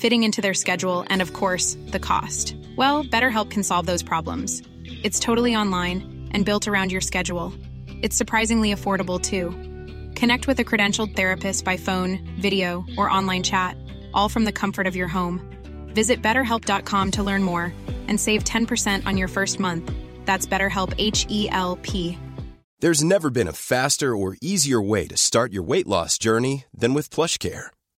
fitting into their schedule, and of course, the cost. Well, BetterHelp can solve those problems. It's totally online and built around your schedule. It's surprisingly affordable too. Connect with a credentialed therapist by phone, video, or online chat, all from the comfort of your home. Visit betterhelp.com to learn more and save 10% on your first month. That's BetterHelp H E L P. There's never been a faster or easier way to start your weight loss journey than with PlushCare.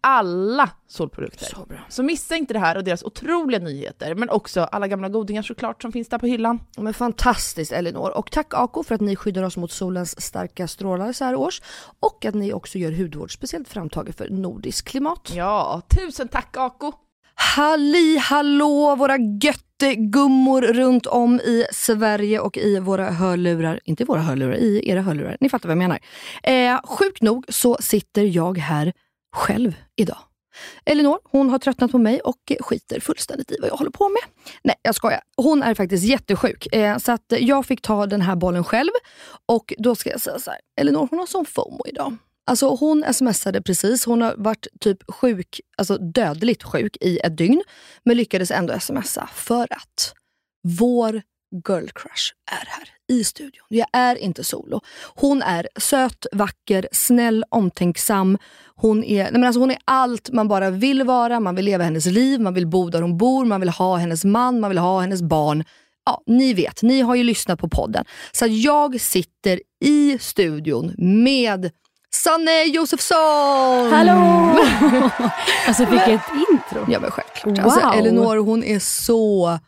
Alla solprodukter. Så bra. Så missa inte det här och deras otroliga nyheter, men också alla gamla godingar såklart som finns där på hyllan. Men fantastiskt Elinor. Och tack Ako för att ni skyddar oss mot solens starka strålar så här års. Och att ni också gör hudvård speciellt framtaget för nordisk klimat. Ja, tusen tack Aco! Halli hallå våra göttegummor runt om i Sverige och i våra hörlurar. Inte våra hörlurar, i era hörlurar. Ni fattar vad jag menar. Eh, sjukt nog så sitter jag här själv idag. Elinor, hon har tröttnat på mig och skiter fullständigt i vad jag håller på med. Nej, jag skojar. Hon är faktiskt jättesjuk. Eh, så att jag fick ta den här bollen själv. Och då ska jag säga så här. Elinor, hon har sån FOMO idag. Alltså hon smsade precis, hon har varit typ sjuk, alltså dödligt sjuk i ett dygn. Men lyckades ändå smsa för att vår girl crush är här i studion. Jag är inte solo. Hon är söt, vacker, snäll, omtänksam. Hon är, nej men alltså hon är allt man bara vill vara. Man vill leva hennes liv, man vill bo där hon bor, man vill ha hennes man, man vill ha hennes barn. Ja, ni vet, ni har ju lyssnat på podden. Så jag sitter i studion med Sanne Josefsson! Hallå! alltså vilket intro. Ja men självklart. Wow. Alltså, Elinor hon är så...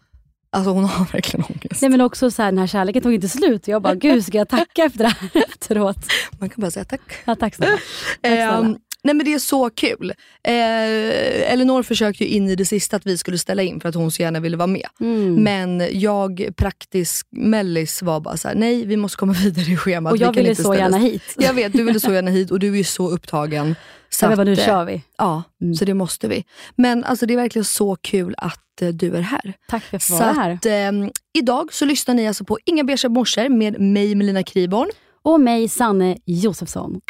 Alltså hon har verkligen ångest. Nej men också så här, den här kärleken tog inte slut. Jag bara, gud ska jag tacka efter det här efteråt? Man kan bara säga tack. Ja, tack snälla. Tack snälla. Ehm, Nej men det är så kul. Eh, Elinor försökte ju in i det sista att vi skulle ställa in för att hon så gärna ville vara med. Mm. Men jag, praktisk mellis, var bara så här: nej vi måste komma vidare i schemat. Och vi jag kan ville så gärna hit. Jag vet, du ville så gärna hit och du är ju så upptagen. Så jag bara, nu att, eh, kör vi. Ja, Mm. så det måste vi. Men alltså, det är verkligen så kul att eh, du är här. Tack för att få Så vara här. att, ehm, idag så lyssnar ni alltså på Inga beiga morsor med mig Melina Kriborn. Och mig, Sanne Josefsson.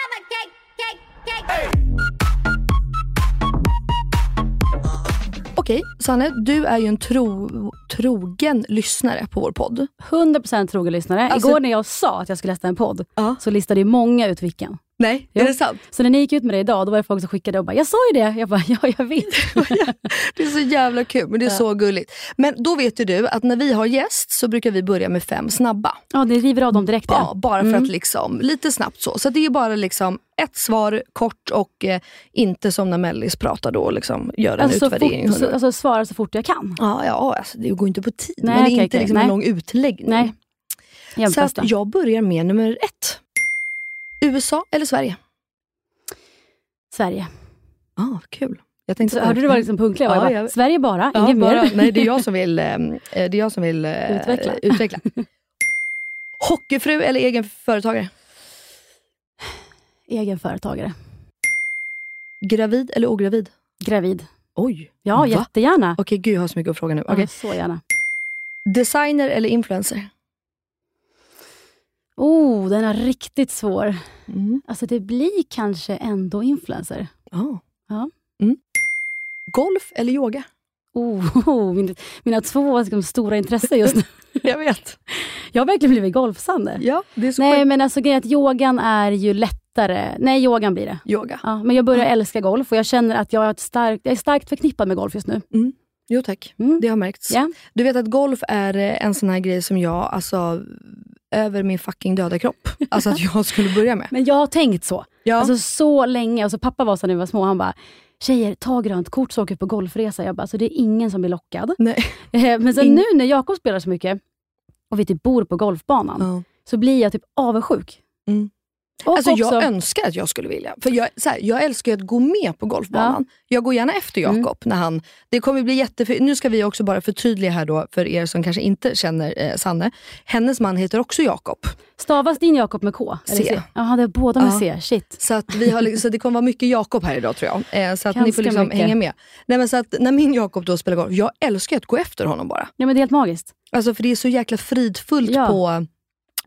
Okej, Sanne, du är ju en tro, trogen lyssnare på vår podd. 100% trogen lyssnare. Alltså- Igår när jag sa att jag skulle läsa en podd, Ja. så listade ju många ut vilken. Nej, Jo. är det sant? Så när ni gick ut med det idag, då var det folk som skickade och bara “Jag sa ju det”. Jag bara “Ja, jag vet”. Det är så jävla kul, men det är Ja. så gulligt. Men då vet ju du att när vi har gäst så brukar vi börja med fem snabba. Ja, ni river av dem direkt Ja, ja. bara för Mm. att liksom, lite snabbt så. Så det är bara liksom ett svar, kort och eh, inte som när Mellis pratar då liksom gör en Alltså, så utvärdering. fort, så, alltså svara så fort jag kan. Ja, ja alltså, det går inte på tid. Nej, men okej, inte okej. liksom en Nej. lång utläggning. Nej. Jag är Så jag börjar med nummer ett. USA eller Sverige? Sverige. Ja, ah, kul. Jag tänkte Så, hörde du var liksom punktlig? Ja, bara, jag- Sverige bara, ja, inget bara, mer. Nej, det är jag som vill, eh, det är jag som vill eh, Utveckla. utveckla. Hockeyfru eller egen företagare? Egen företagare. Gravid eller ogravid? Gravid. Oj. Ja, Va? jättegärna. Okej, gud jag har så mycket att fråga nu. Okej. Ja, så gärna. Designer eller influencer? Oh, den är riktigt svår. Mm. Alltså det blir kanske ändå influencer. Ja. Ja. Mm. Golf eller yoga? Oh, min, mina två liksom, stora intressen just nu. Jag vet. Jag har verkligen blivit golfsanne. Ja, det är så Nej, sjukt. men alltså grejen är att yogan är ju lättare. Nej, yogan blir det. Yoga. Ja, men jag börjar älska golf och jag känner att jag, ett starkt, jag är starkt förknippad med golf just nu. Jo tack, Mm. det har märkts. Ja. Du vet att golf är en sån här grej som jag, alltså över min fucking döda kropp, alltså att jag skulle börja med. Men jag har tänkt så. Ja. Alltså så länge. Alltså, pappa var så när vi var små, han bara Tjejer, ta grönt kort så åker vi på golfresa. Jag bara, alltså, det är ingen som blir lockad. Nej. Eh, Men sen Ing- nu när Jakob spelar så mycket och vi typ bor på golfbanan, Ja. så blir jag typ avundsjuk. Mm. Och Alltså också, jag önskar att jag skulle vilja. För jag, så här, jag älskar att gå med på golfbanan. Jag går gärna efter Mm. Jakob. när han, det kommer bli jätte... Nu ska vi också bara förtydliga här då för er som kanske inte känner eh, Sanne. Hennes man heter också Jakob. stavas din Jakob med K? Eller C. Jaha, det är båda med Ja. C. Shit. Så, att vi har, så det kommer vara mycket Jakob här idag tror jag. Eh, så att ni Ganska får liksom mycket. hänga med. Nej, men så att när min Jakob då spelar golf, jag älskar att gå efter honom bara. Ja, men det är helt magiskt. Alltså för det är så jäkla fridfullt Ja. på,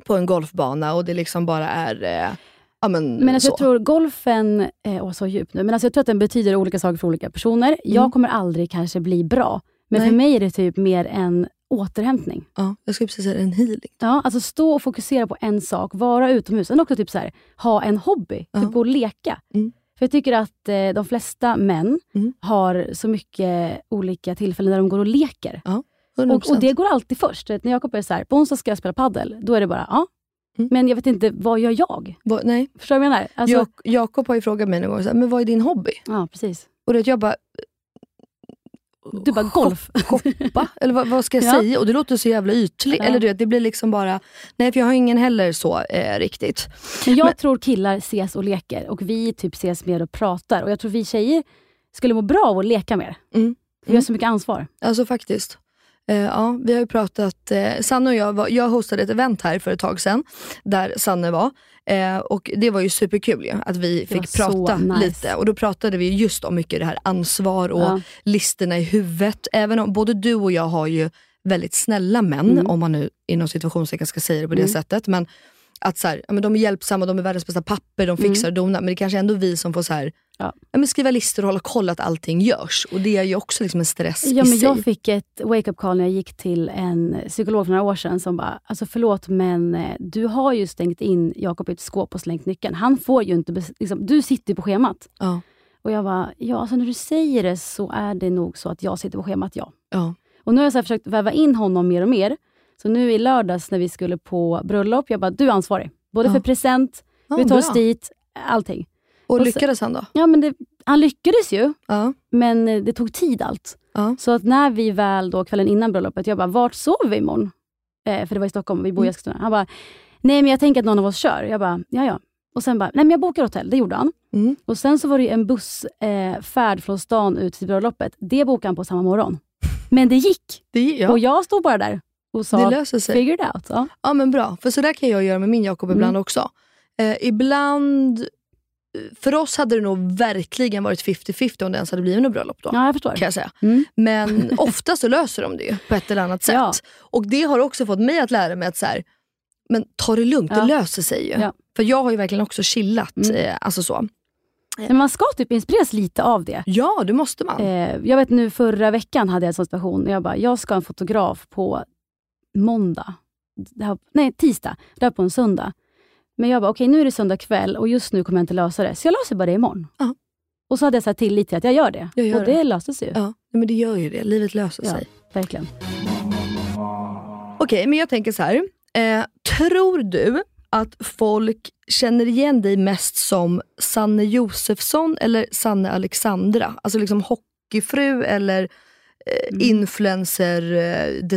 på en golfbana och det liksom bara är... Eh, ja, men, Men alltså, så. jag tror golfen, eh, åh så djupt nu, men alltså, jag tror att den betyder olika saker för olika personer. Jag kommer aldrig kanske bli bra, men Nej. för mig är det typ mer en återhämtning. ja, jag skulle precis säga en healing. Ja, alltså stå och fokusera på en sak, vara utomhus. Men också typ så här, ha en hobby, Ja. typ gå och leka. Mm. För Jag tycker att eh, de flesta män Mm. har så mycket olika tillfällen där de går och leker. 100%. Och, och det går alltid först. När Jakob är så här, på onsdag ska jag spela paddel. Då är det bara, ja. Mm. Men jag vet inte, vad gör jag? Va- Nej, Förstår du vad jag menar? Alltså, Jak- Jakob har ju frågat mig någon gång, så här, men vad är din hobby? Ja, precis. Och det, jag bara, Du bara, golf. shoppa? Eller vad, vad ska jag Ja. säga? Och det låter så jävla ytligt. Ja. Eller du vet, det blir liksom bara, nej för jag har ingen heller så eh, riktigt. Men jag Men- tror killar ses och leker och vi typ ses mer och pratar. Och jag tror vi tjejer skulle må bra av att leka mer. Mm. Vi har så mycket ansvar. Alltså faktiskt. Eh, ja, vi har ju pratat, eh, Sanne och jag, var, jag hostade ett event här för ett tag sedan, där Sanne var. Eh, och det var ju superkul ju, att vi fick prata nice. lite. Och då pratade vi just om mycket det här ansvar och Ja. listorna i huvudet. Även om både du och jag har ju väldigt snälla män, Mm. om man nu inom situationstecken ska säga det på det Mm. sättet. Men att så här, ja, men de är hjälpsamma, de är världens bästa papper, de fixar och donar. Men det är kanske ändå vi som får så här, Mm. Ja. ja, men skriva listor och hålla koll att allting görs. Och det är ju också liksom en stress Ja, i men sig. jag fick ett wake-up call när jag gick till en psykolog för några år sedan som bara, alltså förlåt men eh, du har ju stängt in Jakob i ett skåp och slängt nyckeln. Han får ju inte, liksom, du sitter ju på schemat. Ja. Och jag bara, ja alltså när du säger det så är det nog så att jag sitter på schemat, ja. Ja. Och nu har jag så försökt väva in honom mer och mer. Så nu i lördags när vi skulle på bröllop, jag bara, du är ansvarig. Både Ja. för present, Ja, vi tar oss dit, allting. Och, Och lyckades han då? Ja, men det, han lyckades ju, Ja. men eh, det tog tid allt. Ja. Så att när vi väl då kvällen innan bröllopet, jag bara, vart sover vi imorgon? Eh, för det var i Stockholm, vi bor i Mm. Eskilstuna. Han bara, nej men jag tänker att någon av oss kör. Jag bara, ja ja. Och sen bara, nej men jag bokar hotell. Det gjorde han. Mm. Och sen så var det en bussfärd eh, färd från stan ut till bröllopet. Det bokade han på samma morgon. Men det gick. Det, ja, Och jag stod bara där och det sa, löser sig. figure it out. Ja. Ja men bra, för så där kan jag göra med min Jakob ibland Mm. också. Eh, ibland, eh, för oss hade det nog verkligen varit 50-50 om det ens hade blivit något bröllop då. ja, jag förstår. Kan jag säga. Mm. Men ofta så löser de det ju på ett eller annat sätt. Ja. Och det har också fått mig att lära mig att så här, men ta det lugnt, Ja. det löser sig ju. Ja. För jag har ju verkligen också chillat. Mm. Eh, alltså så. Men man ska typ inspireras lite av det. Ja, det måste man. Eh, jag vet nu förra veckan hade jag en sån situation. Jag bara, jag ska ha en fotograf på måndag. Det här, nej, tisdag. Det här på en söndag. Men jag bara, okej nu är det söndag kväll och just nu kommer jag inte lösa det. Så jag löser bara det imorgon. Ja. Och så hade jag tillit till att jag gör det. Jag gör och det, löste sig ju. Ja, men det gör ju det. Livet löser Ja. sig. Verkligen. Okej, men jag tänker så här. Eh, tror du att folk känner igen dig mest som Sanne Josefsson eller Sanne Alexandra? Alltså liksom hockeyfru eller eh, Mm. influencer eh?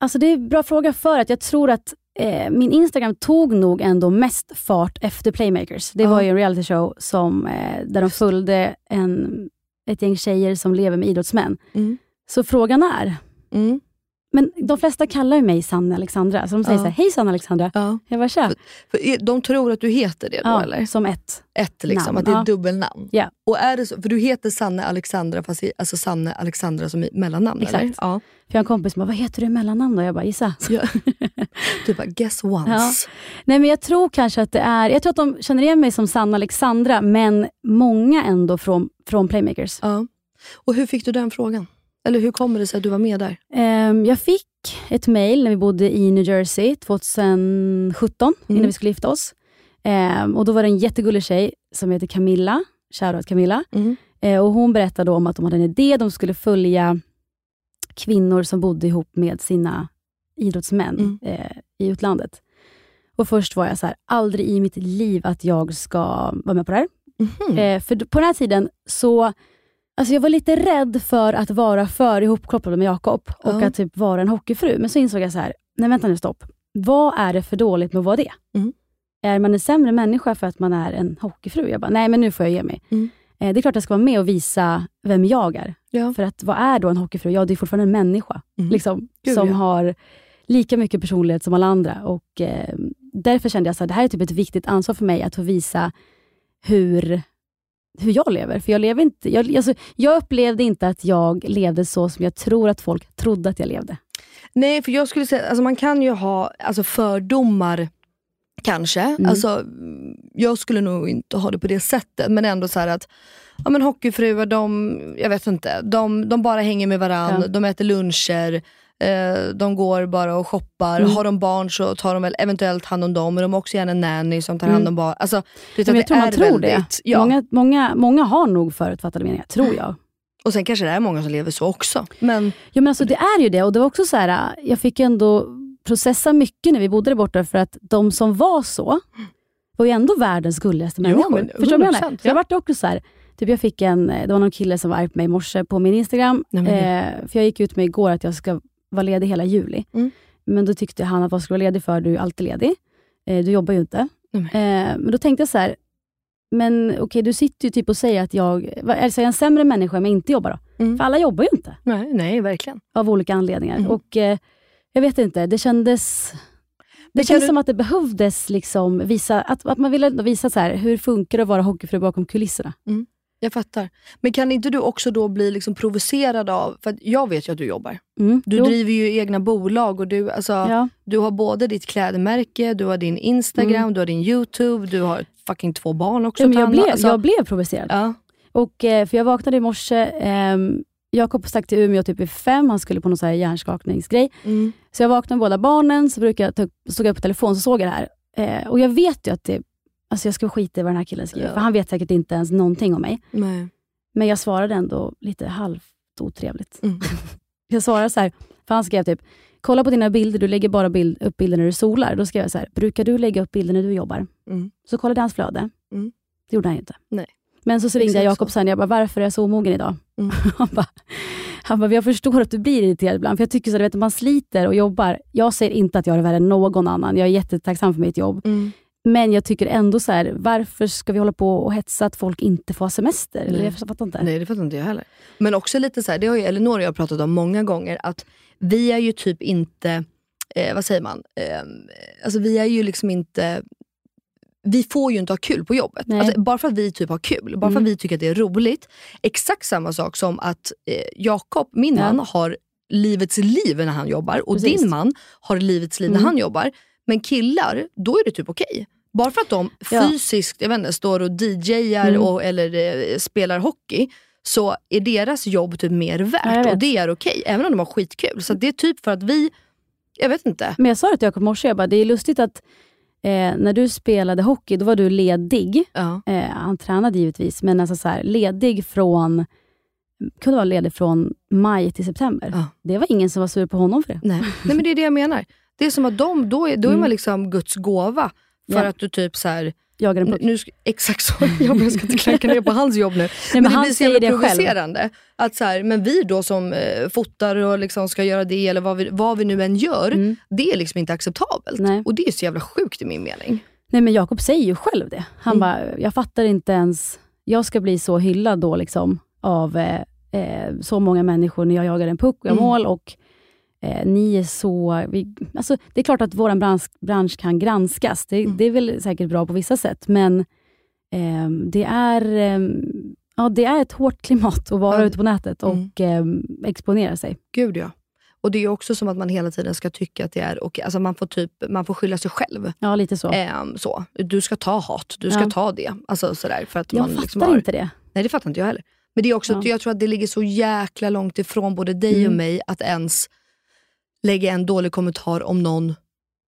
Alltså det är en bra fråga för att jag tror att eh, min Instagram tog nog ändå mest fart efter Playmakers. Det var ju en reality show som, eh, där de följde en, ett gäng tjejer som lever med idrottsmän. Mm. Så frågan är, Mm. Men de flesta kallar ju mig Sanne Alexandra. Så de säger Ja. så här, hej Sanne Alexandra. Ja. Jag bara, tja. För är- de tror att du heter det då Ja, eller? som ett. Ett liksom, Namn, att det är ja. dubbelnamn. Ja. Och är det så, för du heter Sanne Alexandra fast i, alltså Sanne Alexandra som i mellannamn Exakt. eller? Ja. För jag har en kompis som bara, vad heter du i mellannamn då? Jag bara, gissa. ja. du bara, guess once. Nej men jag tror kanske att det är, jag tror att de känner igen mig som Sanne Alexandra, men många ändå från, från Playmakers. Ja. Och hur fick du den frågan? Eller hur kommer det sig att du var med där? Ehm, jag fick ett mail när vi bodde i New Jersey 2017, Mm. innan vi skulle gifta oss. Ehm, och Då var det en jättegullig tjej som heter Camilla, shoutout Camilla. Mm. Eh, och Hon berättade om att de hade en idé, de skulle följa kvinnor som bodde ihop med sina idrottsmän Mm. eh, i utlandet. Och Först var jag så här, aldrig i mitt liv att jag ska vara med på det här. Eh, för på den här tiden så Alltså jag var lite rädd för att vara för ihopkopplad med Jakob och Ja. att typ vara en hockeyfru. Men så insåg jag så här, nej vänta nu stopp. Vad är det för dåligt med att vara det? Mm. Är man en sämre människa för att man är en hockeyfru? Jag bara, nej men nu får jag ge mig. Mm. Eh, det är klart jag ska vara med och visa vem jag är. Ja. För att vad är då en hockeyfru? Ja, det är fortfarande en människa. Mm. Liksom, Gud, som ja. har lika mycket personlighet som alla andra. Och eh, Därför kände jag att det här är typ ett viktigt ansvar för mig att få visa hur, hur jag lever. För jag, lever inte, jag, alltså, jag upplevde inte att jag levde så som jag tror att folk trodde att jag levde. Nej, för jag skulle säga, alltså man kan ju ha alltså fördomar kanske. Mm. Alltså, jag skulle nog inte ha det på det sättet, men ändå så här att ja, men hockeyfruar, de, jag vet inte, de, de bara hänger med varandra, Ja. de äter luncher, de går bara och shoppar. Mm. Har de barn så tar de väl eventuellt hand om dem, men de har också gärna en nanny som tar hand Mm. om barn. Alltså, du vet jag tror man är tror väldigt, det. Ja. Många, många, många har nog förutfattade meningar, tror jag. Och sen kanske det är många som lever så också. Men Ja, men alltså, det är ju det. Och det var också så här, jag fick ändå processa mycket när vi bodde där borta, för att de som var så, var ju ändå världens gulligaste Jo, människor. men Förstår du vad jag 100%, menar? Så jag ja. vart också så här, typ jag fick en, det var någon kille som var arg på mig i morse på min Instagram, Nej, eh, för jag gick ut med igår att jag ska vara ledig hela juli. Mm. Men då tyckte han att vad ska du vara ledig för? Du är alltid ledig. Eh, du jobbar ju inte. Nej, Eh, men då tänkte jag så här, men okej, du sitter ju typ och säger att jag, alltså jag är en sämre människa om jag inte jobbar då? Mm. För alla jobbar ju inte nej, nej verkligen. av olika anledningar. Mm. Och eh, Jag vet inte, det kändes... Det känns du- som att det behövdes liksom visa, att, att man ville visa så här, hur funkar det att vara hockeyfru bakom kulisserna. Jag fattar. Men kan inte du också då bli liksom provocerad av, för jag vet ju att du jobbar. Mm. Du Jo. driver ju egna bolag och du, alltså, Ja. du har både ditt klädmärke, du har din Instagram, du har din YouTube, du har fucking två barn också. Mm. Ja, men jag, blev, Alltså, jag blev provocerad. ja. Och, eh, för jag vaknade i morse, ehm, Jakob stack till Umeå typ vid fem, han skulle på någon så här hjärnskakningsgrej. Mm. Så jag vaknade med båda barnen, så brukar jag ta stod jag på telefon så såg jag det här. Eh, och jag vet ju att det, alltså jag ska skita i vad den här killen skriver, Ja. för han vet säkert inte ens någonting om mig. Nej. Men jag svarade ändå lite halvt otrevligt. Mm. Jag svarade så här, för han skrev typ, kolla på dina bilder, du lägger bara bild, upp bilder när du solar. Då skrev jag så här, brukar du lägga upp bilder när du jobbar? Mm. Så kollade hans flöde. Mm. Det gjorde han ju inte. Nej. Men så, så ringde jag Jakob sen, jag bara, varför är jag så omogen idag? Mm. Han bara, han bara, jag förstår att du blir irriterad ibland, för jag tycker så, du vet, man sliter och jobbar. Jag säger inte att jag är värre än någon annan, jag är jättetacksam för mitt jobb. Mm. Men jag tycker ändå så här, varför ska vi hålla på och hetsa att folk inte får ha semester? Eller jag fattar inte. Nej, det fattar inte jag heller. Men också lite så här, det har ju Elinor och jag pratat om många gånger, att vi är ju typ inte, eh, vad säger man, eh, alltså vi är ju liksom inte vi får ju inte ha kul på jobbet. Alltså, bara för att vi typ har kul, bara för Mm. att vi tycker att det är roligt. Exakt samma sak som att eh, Jakob, min Ja. man, har livets liv när han jobbar och Precis. din man har livets liv när Mm. han jobbar. Men killar, då är det typ okej. Bara för att de Ja. fysiskt jag vet inte, står och DJar Mm. och, eller eh, spelar hockey, så är deras jobb typ mer Ja, värt och det är okej, även om de har skitkul. Så det är typ för att vi, jag vet inte. Men jag sa det till Jakob morse, jag bara, det är lustigt att eh, när du spelade hockey, då var du ledig. Ja. Eh, han tränade givetvis, men alltså så här, ledig från kunde vara ledig från maj till september. Ja. Det var ingen som var sur på honom för det. Nej. Nej men det är det jag menar. Det är som att de, då är, då är Mm. man liksom Guds gåva. För Ja. att du typ så här, Jagade en nu, puck. nu exakt så, jag jag ska inte klanka ner på hans jobb nu. Nej, men, men det han blir så jävla det själv. provocerande. Att så här, men vi då som eh, fotar och liksom ska göra det, eller vad vi, vad vi nu än gör, Mm. det är liksom inte acceptabelt. Nej. Och det är så jävla sjukt i min mening. Nej men Jakob säger ju själv det. Han Mm. bara, jag fattar inte ens, jag ska bli så hyllad då liksom av eh, eh, så många människor när jag jagar en puck och gör Mm. mål och eh, ni är så... Vi, alltså, det är klart att vår bransch, bransch kan granskas. Det, Mm. det är väl säkert bra på vissa sätt, men eh, det, är, eh, ja, det är ett hårt klimat att vara Ja. ute på nätet och Mm. exponera sig. Gud ja. Och det är också som att man hela tiden ska tycka att det är okej. Alltså man får typ, man får skylla sig själv. Ja, lite så. Ehm, så. Du ska ta hat, du ska Ja. ta det. Alltså sådär. För att jag man fattar liksom har, inte det. Nej det fattar inte jag heller. Men det är också, Ja. jag tror att det ligger så jäkla långt ifrån både dig och Mm. mig att ens lägga en dålig kommentar om någon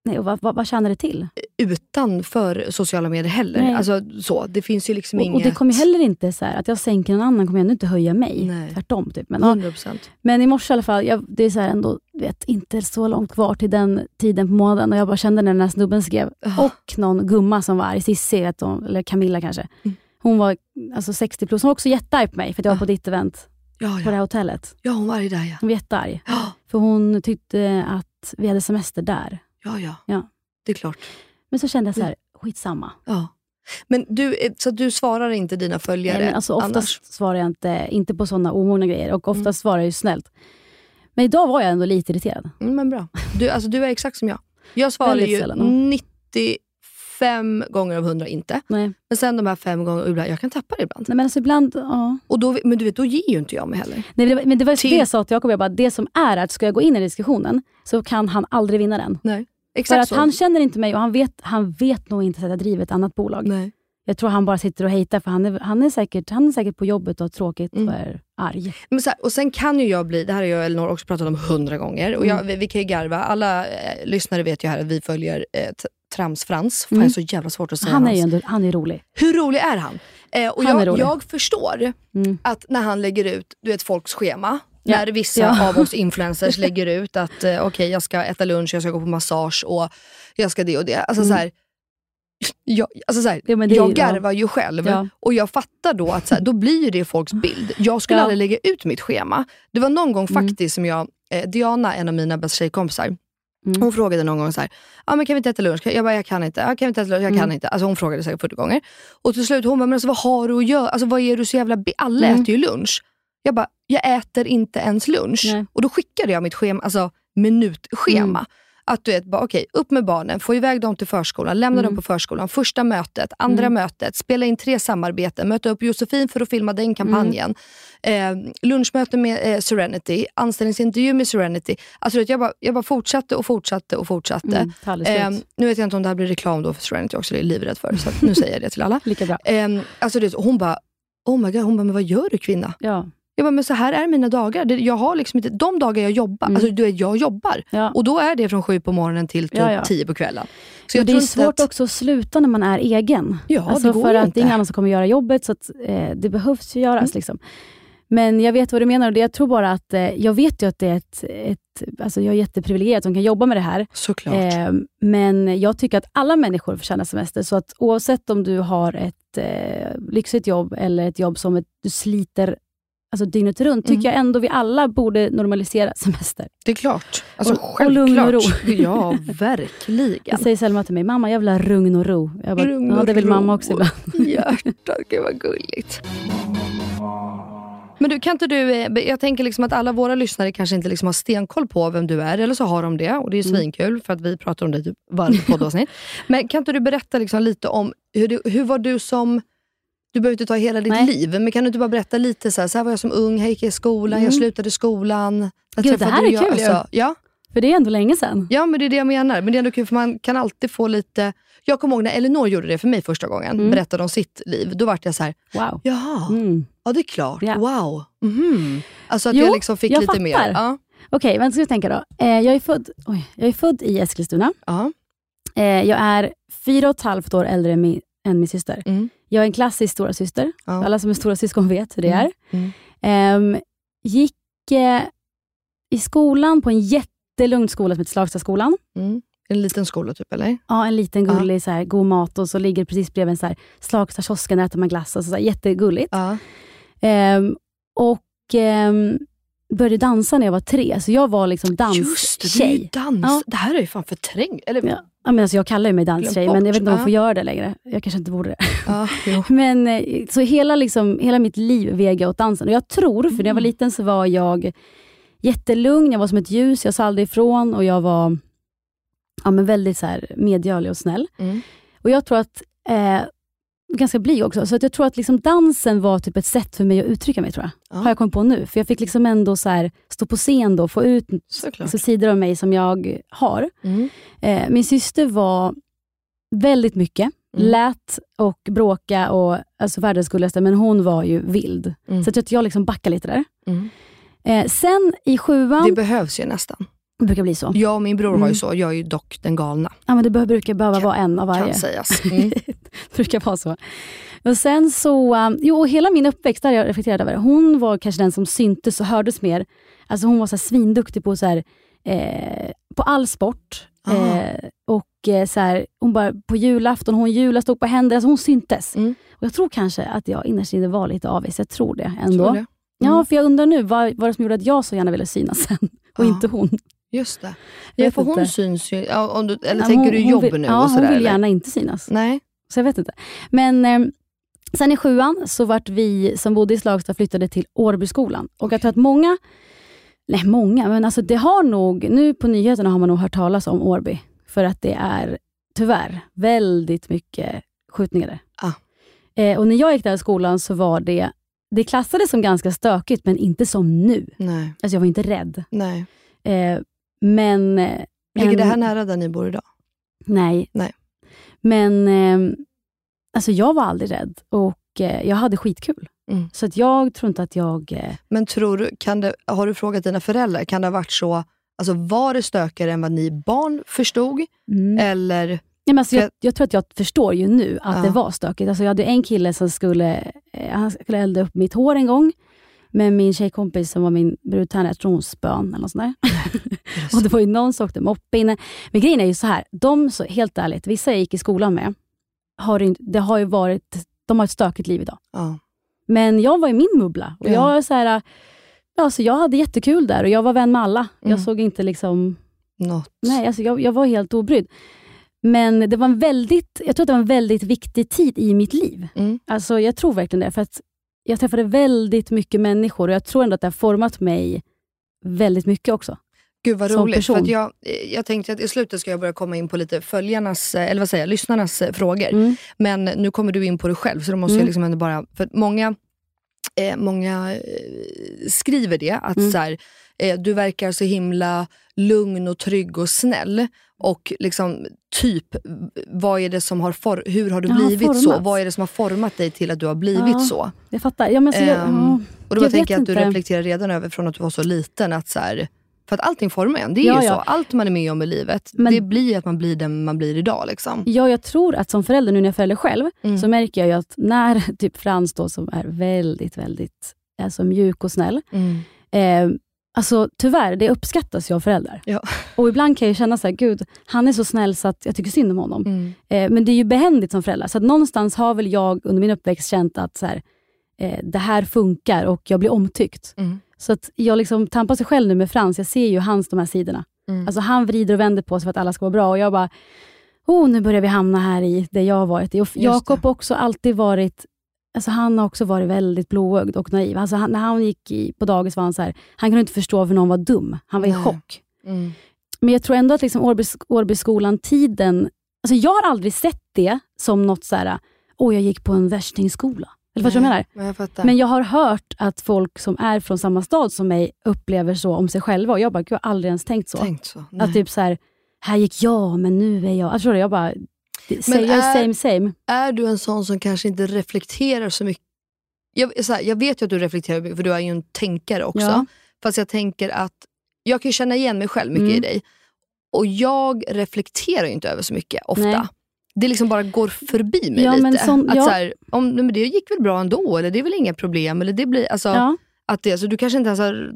Nej, och vad, vad, vad tjänar det till? utanför sociala medier heller. Nej. Alltså, så, det finns ju liksom Och, inget... och det kommer heller inte så här, att jag sänker någon annan kommer ändå inte höja mig. Nej. Tvärtom. Typ. Men, ja, 100%. men i morse i alla fall, jag, det är så här ändå, vet, inte så långt kvar till den tiden på månaden. Och jag bara kände när den här snubben skrev, Ja. och någon gumma som var arg, Cissi, eller Camilla kanske. Mm. Hon var alltså 60 plus, hon var också jättearg på mig för att jag var Ja. på ditt event ja, ja. på det här hotellet. Ja, hon var ju där ja. Hon var jättearg. Ja. För hon tyckte att vi hade semester där. Ja, ja. ja. Det är klart. Men så kände jag så här, mm. skitsamma. Ja. Men du, eh, så du svarar inte dina följare Nej, men alltså Oftast annars. svarar jag inte, inte på sådana omogna grejer och oftast mm. svarar jag snällt. Men idag var jag ändå lite irriterad. Mm, men bra. Du, alltså, du är exakt som jag. Jag svarar ju 90 fem gånger av hundra inte. Nej. Men sen de här fem gångerna, ibland, jag kan tappa det ibland. Nej, men alltså ibland ja. och då, men du vet, då ger ju inte jag mig heller. Nej, men det, men det var Till... det jag sa till Jakob, det som är att ska jag gå in i diskussionen så kan han aldrig vinna den. Nej. Exakt För att så. han känner inte mig och han vet, han vet nog inte att jag driver ett annat bolag. Nej. Jag tror han bara sitter och hejtar för han är, han är, säkert, han är säkert på jobbet och har tråkigt mm. och är arg. Men här, och sen kan ju jag bli, det här har jag och Elinor också pratat om hundra gånger, och jag, mm. vi, vi, kan ju garva. Alla eh, lyssnare vet ju här att vi följer eh, Trams-Frans. Fan, Mm. jag är så jävla svårt att säga Han är ju ändå, han är rolig. Hur rolig är han? Eh, och Han är jag, rolig. jag förstår Mm. att när han lägger ut du vet, folks schema, Ja. när vissa Ja. av oss influencers lägger ut att eh, okej jag ska äta lunch, jag ska gå på massage och jag ska det och det. Alltså, Mm. så här, jag, alltså, så här, Ja, är jag ju- garvar ju själv Ja. och jag fattar då att så här, då blir det folks bild. Jag skulle aldrig lägga ut mitt schema. Det var någon gång Mm. faktiskt som jag, eh, Diana, en av mina bästa tjejkompisar, Mm. hon frågade någon gång så här, ah, men kan vi inte äta lunch? Jag bara, jag kan inte. Ah, kan vi inte äta lunch? Jag kan Mm. inte. Alltså hon frågade säkert 40 gånger. Och till slut hon bara, men alltså, vad har du att göra? Alltså, vad är du så jävla... Alla Mm. äter ju lunch. Jag bara, jag äter inte ens lunch. Nej. Och då skickade jag mitt schema, alltså, minutschema. Mm. Att du vet, bara, okej, upp med barnen, få iväg dem till förskolan, lämna Mm. dem på förskolan, första mötet, andra Mm. mötet, spela in tre samarbeten, möta upp Josefin för att filma den kampanjen, eh, lunchmöte med eh, Serenity, anställningsintervju med Serenity. Alltså, vet, jag, bara, jag bara fortsatte och fortsatte och fortsatte. Mm. Ehm, nu vet jag inte om det här blir reklam då för Serenity också, det är jag livrädd för. Så nu säger jag det till alla. Lika bra. Ehm, alltså det, hon bara, oh my god, hon bara, men vad gör du kvinna? Ja. Jag bara, men så här är mina dagar. Jag har liksom inte, de dagar jag jobbar, Mm. alltså du vet, jag jobbar. Ja. Och då är det från sju på morgonen till typ Ja, ja. tio på kvällen. Så jag det är svårt att, också att sluta när man är egen. Ja, alltså det går för att inte. det är ingen annan som kommer göra jobbet, så att, eh, det behövs ju göras. Mm. Liksom. Men jag vet vad du menar och det, jag tror bara att, eh, jag vet ju att det är ett, ett alltså jag är jätteprivilegierad som kan jobba med det här. Såklart. Eh, men jag tycker att alla människor förtjänar semester, så att oavsett om du har ett eh, lyxigt jobb eller ett jobb som ett, du sliter alltså dygnet runt, tycker Mm. jag ändå vi alla borde normalisera semester. Det är klart. Alltså, Och- och lugn och ro. Ja, verkligen. Det säger Selma till mig, mamma jag vill ha lugn och ro. Jag bara, Lugn ja och det vill ro. mamma också ibland. Hjärtat, gud vad gulligt. Men du, kan inte du, eh, jag tänker liksom att alla våra lyssnare kanske inte liksom har stenkoll på vem du är, eller så har de det och det är Mm. svinkul för att vi pratar om dig typ varje poddavsnitt. Men kan inte du berätta liksom lite om, hur, du, hur var du som, du behöver inte ta hela ditt Nej. liv, men kan du inte bara berätta lite så här, så här var jag som ung, här gick jag i skolan, jag Mm. slutade skolan. Gud, det här är jag- kul alltså, ja. För det är ändå länge sedan. Ja, men det är det jag menar. Men det är ändå kul för man kan alltid få lite... Jag kommer ihåg när Elinor gjorde det för mig första gången, Mm. berättade om sitt liv. Då vart jag så här, Wow. jaha, Mm. ja det är klart, Ja. wow. Mhm. Alltså att Jo, jag liksom fick jag lite fattar. mer. Ja. Okej, men ska vi tänka då. Eh, jag, är född, oj, jag är född i Eskilstuna. Ja. Eh, jag är fyra och ett halvt år äldre än min, än min syster. Mm. Jag är en klassisk stora syster. Ja. Alla som är stora syskon vet hur det Mm. är. Mm. Ehm, gick eh, i skolan på en jättelugn skola som heter Slagstaskolan. Mm. En liten skola typ, eller? Ja, en liten Ja. gullig, så här, god mat och så ligger precis bredvid en så här, Slagstakiosken, där äter man glass. Och så, här, jättegulligt. Ja. Ehm, och ehm, började dansa när jag var tre, så jag var liksom Just det, du är ju danstjej. dans. Ja. Det här är ju fan förträngt. Eller? Ja. Ja, men alltså jag kallar ju mig danstjej, men jag vet inte om jag får göra det längre. Jag kanske inte borde det. Ja. Men, eh, så hela, liksom, hela mitt liv väger jag åt dansen. Och jag tror, för när jag var Mm. liten så var jag jättelugn, jag var som ett ljus, jag sa aldrig ifrån och jag var ja, men väldigt så här, medgörlig och snäll. Mm. Och jag tror att, eh, ganska blyg också, så att jag tror att liksom dansen var typ ett sätt för mig att uttrycka mig, tror jag. Ja. Har jag kommit på nu. För jag fick liksom ändå så stå på scen då, och få ut alltså, sidor av mig som jag har. Mm. Eh, min syster var väldigt mycket, Mm. lät och bråka och alltså världens gulligaste, men hon var ju vild. Mm. Så jag tror att jag liksom backar lite där. Mm. Eh, sen i sjuan, Det behövs ju nästan. Det brukar bli så. Jag och min bror har Mm. ju så. Jag är ju dock den galna, Ja, men det brukar behöva vara en av varje. kan sägas. Mm. brukar vara så. Och sen så, um, jo, hela min uppväxt, där har jag reflekterat över, hon var kanske den som syntes och hördes mer. Alltså hon var så här svinduktig på, så här, eh, på all sport. Eh, och eh, så här, hon bara, på julafton, hon jula stod på händer, alltså hon syntes. Mm. Och Jag tror kanske att jag innerst inne var lite avis, jag tror det ändå. Tror det. Ja, Mm. för jag undrar nu, vad vad var det som gjorde att jag så gärna ville synas sen? Och Ja. inte hon. Just det. Jag Ja, vet för hon inte. syns ju, om du, eller Ja, tänker hon- du jobb vill, nu? Ja, och sådär, hon vill eller? gärna inte synas. Nej. Så jag vet inte. Men eh, sen i sjuan så vart vi som bodde i Slagsta flyttade till Årbyskolan. Och jag tror att många, nej många, men alltså det har nog, nu på nyheterna har man nog hört talas om Årby. För att det är tyvärr väldigt mycket skjutningar där. Ah. Eh, och när jag gick där i skolan så var det, det klassades som ganska stökigt men inte som nu. Nej. Alltså jag var inte rädd. Nej. Eh, men... Ligger en- det här nära där ni bor idag? Nej. Nej. Men eh, alltså jag var aldrig rädd och eh, jag hade skitkul. Mm. Så att jag tror inte att jag... Eh, Men tror du, kan det, har du frågat dina föräldrar, kan det ha varit så, alltså var det stökigare än vad ni barn förstod? mm. Eller, Nej, men alltså jag, jag tror att jag förstår ju nu att Ja. det var stökigt. Alltså jag hade en kille som skulle, eh, han skulle elda upp mitt hår en gång. Med min tjejkompis som var min brudtärna, jag tror hon spön eller något sånt där. och det var ju någon som åkte moppe inne. Men grejen är ju så här, de, så, helt ärligt, vissa jag gick i skolan med, har det, har ju varit, de har ett stökigt liv idag. Ja. Men jag var i min bubbla. Och Ja. jag, så här, ja, så jag hade jättekul där och jag var vän med alla. Mm. Jag såg inte liksom... Något. Nej, alltså jag, jag var helt obrydd. Men det var en väldigt, jag tror att det var en väldigt viktig tid i mitt liv. Mm. Alltså jag tror verkligen det. För att jag träffade väldigt mycket människor och jag tror ändå att det har format mig väldigt mycket också. Gud vad Som roligt. För person. att jag, jag tänkte att i slutet ska jag börja komma in på lite följarnas, eh, eller vad säger jag, lyssnarnas eh, frågor. Mm. Men nu kommer du in på det själv, så då måste Mm. jag liksom ändå bara... För många, eh, många eh, skriver det, att Mm. så här, du verkar så himla lugn och trygg och snäll. Och liksom typ, vad är det som har for, hur har du Jag har blivit så? formats. Vad är det som har format dig till att du har blivit Ja. så? Jag fattar. Ja, men så jag, ja. Och då Jag tänker jag att du inte. reflekterar redan över från att du var så liten, att så här, för att allting formar en. Det är Ja, ju ja. så. Allt man är med om i livet, Men- det blir att man blir den man blir idag. Liksom. Ja, jag tror att som förälder, nu när jag är förälder själv, Mm. så märker jag att när typ Frans då, som är väldigt, väldigt alltså mjuk och snäll, Mm. Eh, alltså tyvärr, det uppskattas ju av föräldrar. Ja. Och ibland kan jag känna så här, gud, han är så snäll så att jag tycker synd om honom. Mm. Eh, men det är ju behändigt som förälder. Så att någonstans har väl jag under min uppväxt känt att så här, eh, det här funkar och jag blir omtyckt. Mm. Så att jag liksom tampar sig själv nu med Frans. Jag ser ju hans de här sidorna. Mm. Alltså han vrider och vänder på sig för att alla ska vara bra och jag bara, oh, nu börjar vi hamna här i det jag har varit i. Och Jakob har också alltid varit Alltså han har också varit väldigt blåögd och naiv. Alltså han, när han gick i, på dagis var han så här, han kunde inte förstå varför någon var dum. Han var i Nej. chock. Mm. Men jag tror ändå att liksom Årby, Årbyskolan-tiden, alltså jag har aldrig sett det som något så här, åh jag gick på en värstingskola. Eller vad jag menar? Men jag fattar. Men jag har hört att folk som är från samma stad som mig upplever så om sig själva. Och jag bara, jag har aldrig ens tänkt så. Tänkt så. Att Nej. typ så här, här gick jag, men nu är jag... Det, jag bara, you're är- same same. Är du en sån som kanske inte reflekterar så mycket? Jag, så här, jag vet ju att du reflekterar mycket, för du är ju en tänkare också. Ja. Fast jag tänker att jag kan känna igen mig själv mycket Mm. i dig. Och jag reflekterar ju inte över så mycket ofta. Nej. Det liksom bara går förbi mig Ja, lite. men sån- att ja. så här, om, nej, men det gick väl bra ändå, eller det är väl inga problem. Eller det blir, alltså, Ja. att det, så du kanske inte ens har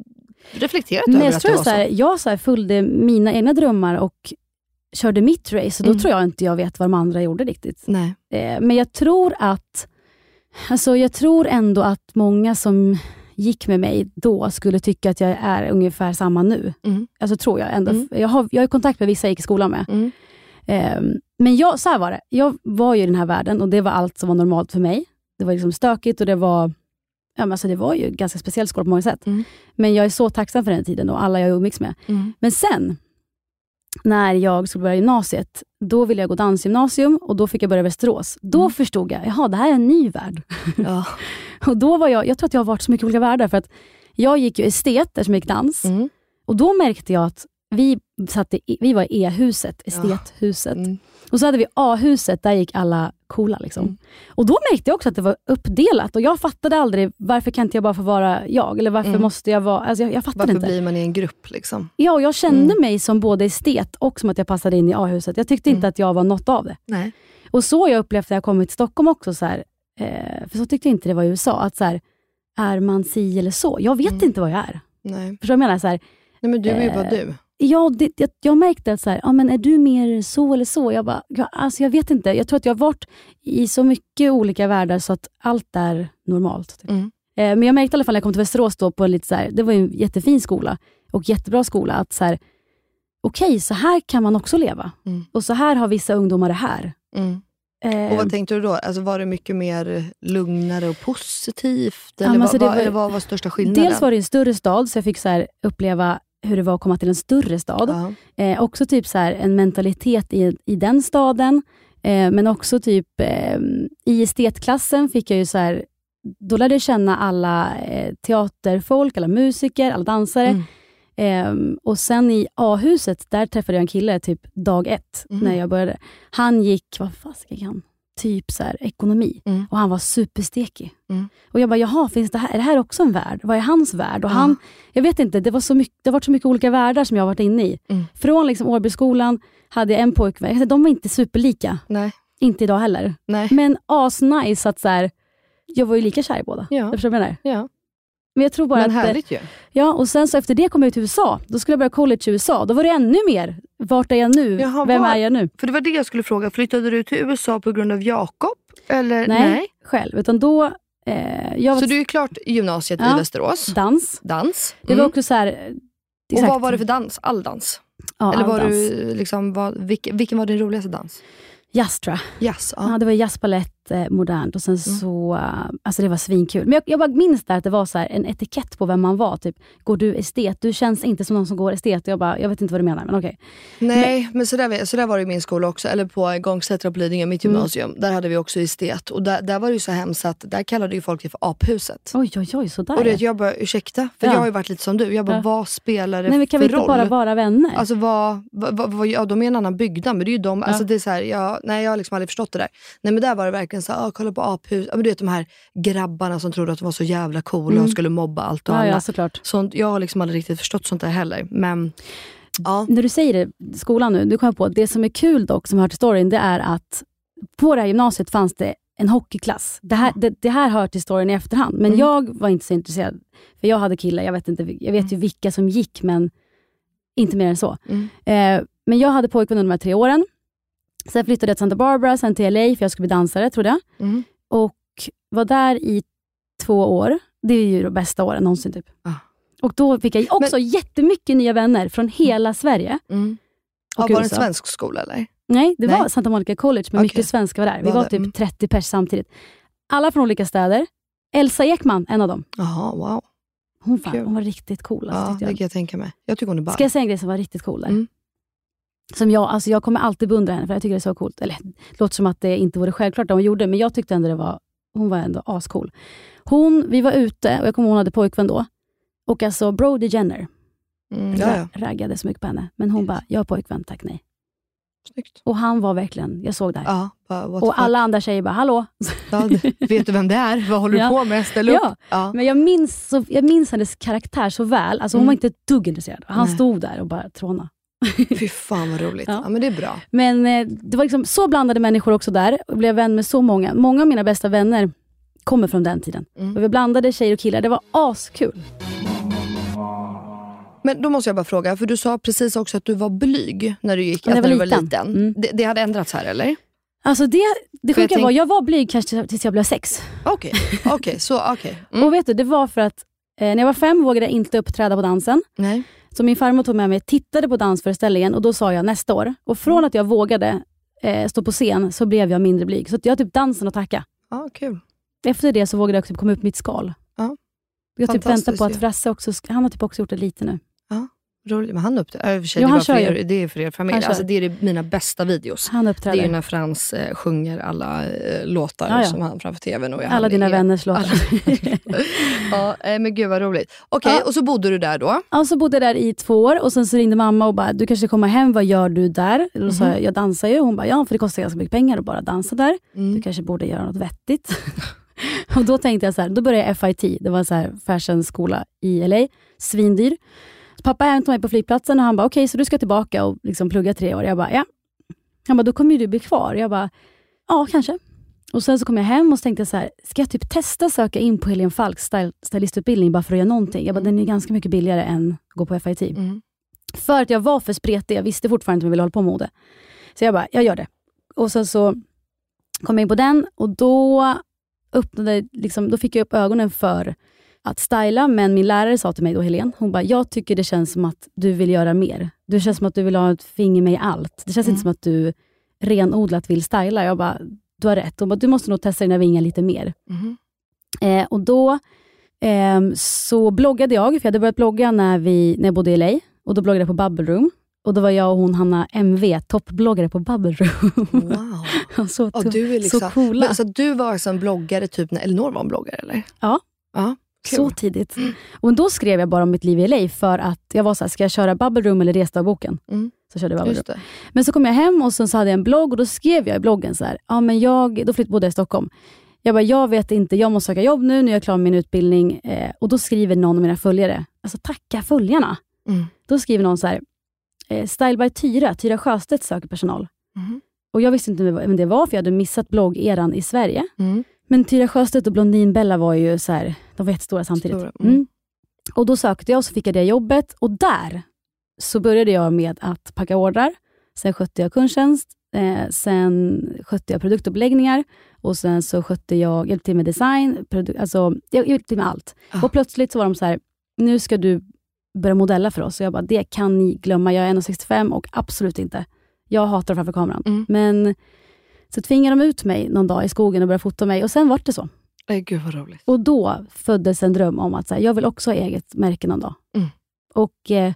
reflekterat Men över jag att det var så här, jag så här följde mina egna drömmar och körde mitt race. Och då Mm. tror jag inte jag vet vad de andra gjorde riktigt. Nej. Eh, Men jag tror att alltså jag tror ändå att många som gick med mig då skulle tycka att jag är ungefär samma nu. Mm. Alltså tror jag ändå. Mm. Jag, har, jag har kontakt med vissa jag gick i skolan med. Mm. Ehm, men jag, så här var det. Jag var ju i den här världen och det var allt som var normalt för mig. Det var liksom stökigt och det var, ja, men alltså det var ju ganska speciell skola på många sätt. Mm. Men jag är så tacksam för den tiden och alla jag umgicks med. Mm. Men sen, när jag skulle börja gymnasiet, då ville jag gå dansgymnasium och då fick jag börja i Västerås. Då Mm. förstod jag, jaha det här är en ny värld. Ja. Och då var jag, jag tror att jag har varit så mycket olika världar, för att jag gick ju estet, eftersom jag gick dans. Mm. Och då märkte jag att vi, satt i, vi var i E-huset, estethuset. Mm. Och så hade vi A-huset, där gick alla coola. Liksom. Mm. Och då märkte jag också att det var uppdelat och jag fattade aldrig, varför kan inte jag bara få vara jag? Eller varför Mm. måste jag vara... Alltså jag, jag fattade Varför inte. blir man i en grupp? Liksom? Ja, och jag kände Mm. mig som både estet och som att jag passade in i A-huset. Jag tyckte inte Mm. att jag var något av det. Nej. Och så jag upplevt när jag kommit till Stockholm också. Så här, eh, för så tyckte jag inte det var i USA. Att så här, är man si eller så? Jag vet Mm. inte vad jag är. Nej. Förstår du vad jag menar? Så här, Nej, men du är ju bara Eh, du. Ja, det, jag, jag märkte att så här, ja, men är du mer så eller så? Jag bara, ja, alltså jag vet inte. Jag tror att jag har varit i så mycket olika världar så att allt är normalt. Typ. Mm. Eh, men jag märkte i alla fall när jag kom till Västerås, då, på en lite så här, det var en jättefin skola och jättebra skola, att så här, okej, så här kan man också leva. Mm. Och så här har vissa ungdomar det här. Mm. Eh, Och vad tänkte du då? Alltså, var det mycket mer lugnare och positivt? Ja, Eller, vad, alltså vad, var- eller vad var största skillnaden? dels var det en större stad, så jag fick så uppleva hur det var att komma till en större stad. Ja. Eh, också typ så här, en mentalitet i, i den staden. Eh, men också typ eh, i estetklassen fick jag ju så här, då lärde jag känna alla eh, teaterfolk, alla musiker, alla dansare. Mm. Ehm, och sen i A-huset, där träffade jag en kille typ dag ett, Mhm. när jag började. Han gick, vad fasiken gick han? Typ så här, ekonomi. Mm. Och han var superstekig. Mm. Och jag bara, jaha, finns det här, är det här också en värld? Vad är hans värld? Och Ja. han, jag vet inte, det, var så mycket, det har varit så mycket olika världar som jag har varit inne i. Mm. Från liksom Årbyskolan hade jag en pojkvän, de var inte superlika. Nej. Inte idag heller. Nej. Men asnice att så här, jag var ju lika kär i båda. Ja. Jag förstår vad jag menar. Ja. Men jag tror bara Men att... härligt ju. Ja, och sen så efter det kom jag ut till USA. Då skulle jag börja college i USA. Då var det ännu mer. Vart är jag nu? Jaha, Vem var- är jag nu? För det var det jag skulle fråga. Flyttade du till USA på grund av Jakob? Eller? Nej, själv. Utan då... Eh, var Så du är klart i gymnasiet i Ja. Västerås. dans. Dans. Det Mm. var också så här... eh, Och exakt. vad var det för dans? All dans? Ja, Eller all var dans. du liksom, vad, vilken, vilken var din roligaste dans? Jazz tror jag. Jazz? Ja. Ja, det var jazz, modernt och sen Mm. så... alltså det var svinkul. Men jag, jag bara minns där att det var så en etikett på vem man var. Typ, går du estet? Du känns inte som någon som går estet. Jag bara, jag vet inte vad du menar, men okej. Nej, men så där, så där var det i min skola också. Eller på Gångsätra på Lidingö, mitt Mm. gymnasium. Där hade vi också estet. Och där, där var det så hemskt att där kallade ju folk det för aphuset. Oj, oj, oj, sådär Och det, ja. jag bara, ursäkta? För Ja. jag har ju varit lite som du. Jag bara, Ja. vad spelar det Nej, men kan vi för inte roll? bara vara vänner? Alltså vad, vad, vad, vad, ja de är en annan byggnad men det är ju de, alltså det är så här, jag, nej jag har liksom aldrig förstått det där. Nej men där var det verkligen så här, ah, kolla på aphus, ja, men du vet de här grabbarna som trodde att de var så jävla coola och skulle mobba allt och Mm. ja, alla. ja, såklart. Sånt, jag har liksom aldrig riktigt förstått sånt där heller. Men ja, När du säger det, skolan nu, du kommer på, det som är kul dock, som hör till storyn, det är att på det här gymnasiet fanns det en hockeyklass. Det här, det, det här hör till storyn i efterhand, men Mm. jag var inte så intresserad. För jag hade killar, jag vet, inte, jag vet ju vilka som gick, men inte mer än så. Mm. Eh, men jag hade pojkvän under de här tre åren. Sen flyttade jag till Santa Barbara, sen till LA, för jag skulle bli dansare, trodde jag. Mm. Och var där i två år. Det är ju de bästa åren någonsin. Typ. Ah. Och då fick jag också jättemycket nya vänner från hela Sverige. Mm. Och Ja, var det en svensk skola eller? Nej, det Nej. var Santa Monica College, men Okej. mycket svenskar var där. Vi Var var typ Mm. 30 pers samtidigt. Alla från olika städer. Elsa Ekman, en av dem. Jaha, wow. Hon, fan, hon var riktigt cool. Alltså, Ja, det kan jag tänka mig. Jag tycker hon är ball. Ska jag säga en grej som var riktigt cool där? Mm. Som jag, alltså jag kommer alltid beundra henne, för jag tycker det är så coolt. Eller det låter som att det inte vore självklart det hon gjorde, men jag tyckte ändå det var, hon var ändå ascool. Hon, vi var ute, och jag kommer ihåg hon hade pojkvän då. Och alltså Brody Jenner, Mm, ja, ja. ra- raggade så mycket på henne. Men hon bara, jag har pojkvän, tack nej. Snyggt. Och han var verkligen, jag såg det här. Ja, och fuck. alla andra tjejer bara, hallå? Ja, vet du vem det är? Vad håller Ja. du på med? Ställ upp. Ja. Ja. Men jag minns, så, jag minns hennes karaktär så väl. Alltså hon Mm. var inte ett dugg intresserad. Han Nej. stod där och bara tråna. Fy fan vad roligt. Ja. Ja. men det är bra. Men eh, det var liksom så blandade människor också där. Jag blev vän med så många. Många av mina bästa vänner kommer från den tiden. Mm. Och vi blandade tjejer och killar. Det var askul. Men då måste jag bara fråga, för du sa precis också att du var blyg när du gick, När när du var liten. Mm. Det, det hade ändrats här eller? Alltså det, det För jag sjuka var, tänk- jag var blyg kanske tills jag blev sex. Okej, okej, så okej. Mm. Och vet du, det var för att eh, när jag var fem vågade jag inte uppträda på dansen. Nej. Så min farmor tog med mig, tittade på dansföreställningen och då sa jag nästa år. Och från Mm. att jag vågade eh, stå på scen så blev jag mindre blyg. Så jag har typ dansen att tacka. Ja, kul. Efter det så vågade jag typ komma upp mitt skal. Ja. Jag typ väntar på att. Frasse också, han har typ också gjort det lite nu. Roligt. Men han uppträder. För Jo, det, han för kör ju. er, det är för er familj. Alltså, det är det, mina bästa videos. Han Det uppträder. är ju när Frans eh, sjunger alla eh, låtar Ja, ja. som han framför tvn. Och jag- Alla dina är- vänners låtar. ja, eh, men gud vad roligt. Okej, Ja. och så bodde du där då? Ja, så bodde jag där i två år och sen så ringde mamma och bara, du kanske kommer hem, vad gör du där? Och Då sa Mhm. jag, jag dansar ju. Hon bara, ja för det kostar ganska mycket pengar att bara dansa där. Mm. Du kanske borde göra något vettigt. och då tänkte jag så här, då började jag FIT, det var en så här fashionskola i LA, svindyr. Pappa hämtade mig på flygplatsen och han bara, okej så du ska tillbaka och liksom plugga tre år? Jag bara, ja. Han bara, då kommer ju du bli kvar. Jag bara, ja kanske. Och sen så kom jag hem och tänkte jag så här, ska jag typ testa söka in på Helene Falks stylistutbildning bara för att göra någonting? Jag bara, den är ganska mycket billigare än att gå på FIT. Mm. För att jag var för spretig, jag visste fortfarande inte om jag ville hålla på med mode. Så jag bara, jag gör det. Och sen så kom jag in på den och då, öppnade, liksom, då fick jag upp ögonen för att styla, men min lärare sa till mig då, Helene, hon bara, jag tycker det känns som att du vill göra mer. Det känns som att du vill ha ett finger med i allt. Det känns Mm. inte som att du renodlat vill styla. Jag bara, du har rätt. Hon bara, du måste nog testa dina vingar lite mer. Mhm. Eh, och då ehm, så bloggade jag, för jag hade börjat blogga när, vi, när jag bodde i LA. Och Då bloggade jag på Bubble Room. Och Då var jag och hon Hanna MV toppbloggare på Bubble Room. Wow. så, Ja, du är liksom, så coola. Men, så du var alltså en bloggare typ när Elinor var en bloggare eller? Ja. Ja, kul. så tidigt. Och Då skrev jag bara om mitt liv i LA för att jag var så här, ska jag köra Bubble Room eller resdagboken? Mm. Så körde jag Bubble Room. Men så kom jag hem och så hade jag en blogg och då skrev jag i bloggen så här, ja men jag, då flytt, bodde jag i Stockholm. Jag bara, jag vet inte, jag måste söka jobb nu, nu är jag klar med min utbildning. Eh, och då skriver någon av mina följare, alltså tacka följarna. Mm. Då skriver någon så här, eh, Style by Tyra, Tyra Sjöstedt söker personal. Mhm. Och jag visste inte vem det var, för jag hade missat bloggeran i Sverige. Mm. Men Tyra Sjöstedt och Blondinbella var ju så här, de var jättestora samtidigt. Stora, mm. Mm. Och Då sökte jag och så fick jag det jobbet och där så började jag med att packa ordrar. Sen skötte jag kundtjänst, eh, sen skötte jag produktuppläggningar och sen så skötte jag, hjälpte till med design, produ- alltså, jag hjälpte till med allt. Ah. Och plötsligt så var de så här, nu ska du börja modella för oss. Och jag bara, det kan ni glömma. Jag är 1,65 och absolut inte. Jag hatar framför kameran. Mm. Men så tvingade de ut mig någon dag i skogen och började fota mig och sen var det så. Nej, gud vad roligt. Och då föddes en dröm om att så här, jag vill också ha eget märke någon dag. Mm. Och eh,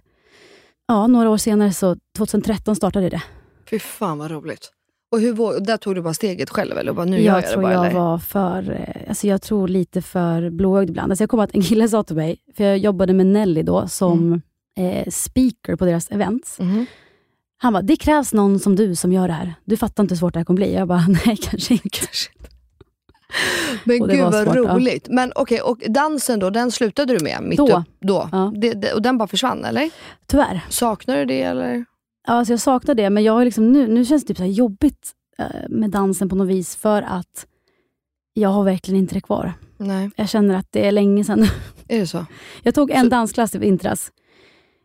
ja, några år senare, så 2013 startade det. Fy fan vad roligt. Och hur, där tog du bara steget själv eller? Bara, nu jag jag tror bara, jag eller? var för, eh, alltså jag tror lite för blåögd ibland. Alltså jag kommer att en kille sa till mig, för jag jobbade med Nelly då som eh, speaker på deras events. Mhm. Han bara, det krävs någon som du som gör det här. Du fattar inte hur svårt det här kommer bli. Jag bara, nej kanske inte. Men Och det gud var vad svårt, ja. roligt. Men okej, och dansen då, den slutade du med? Mitt Då. Upp, då. Ja. Det, det, och den bara försvann eller? Tyvärr. Saknar du det eller? Ja, alltså jag saknar det, men jag liksom nu, nu känns det typ så jobbigt eh, med dansen på något vis, för att jag har verkligen inte det kvar. Nej, Jag känner att det är länge sedan. är det så? Jag tog en Så- dansklass i vintras.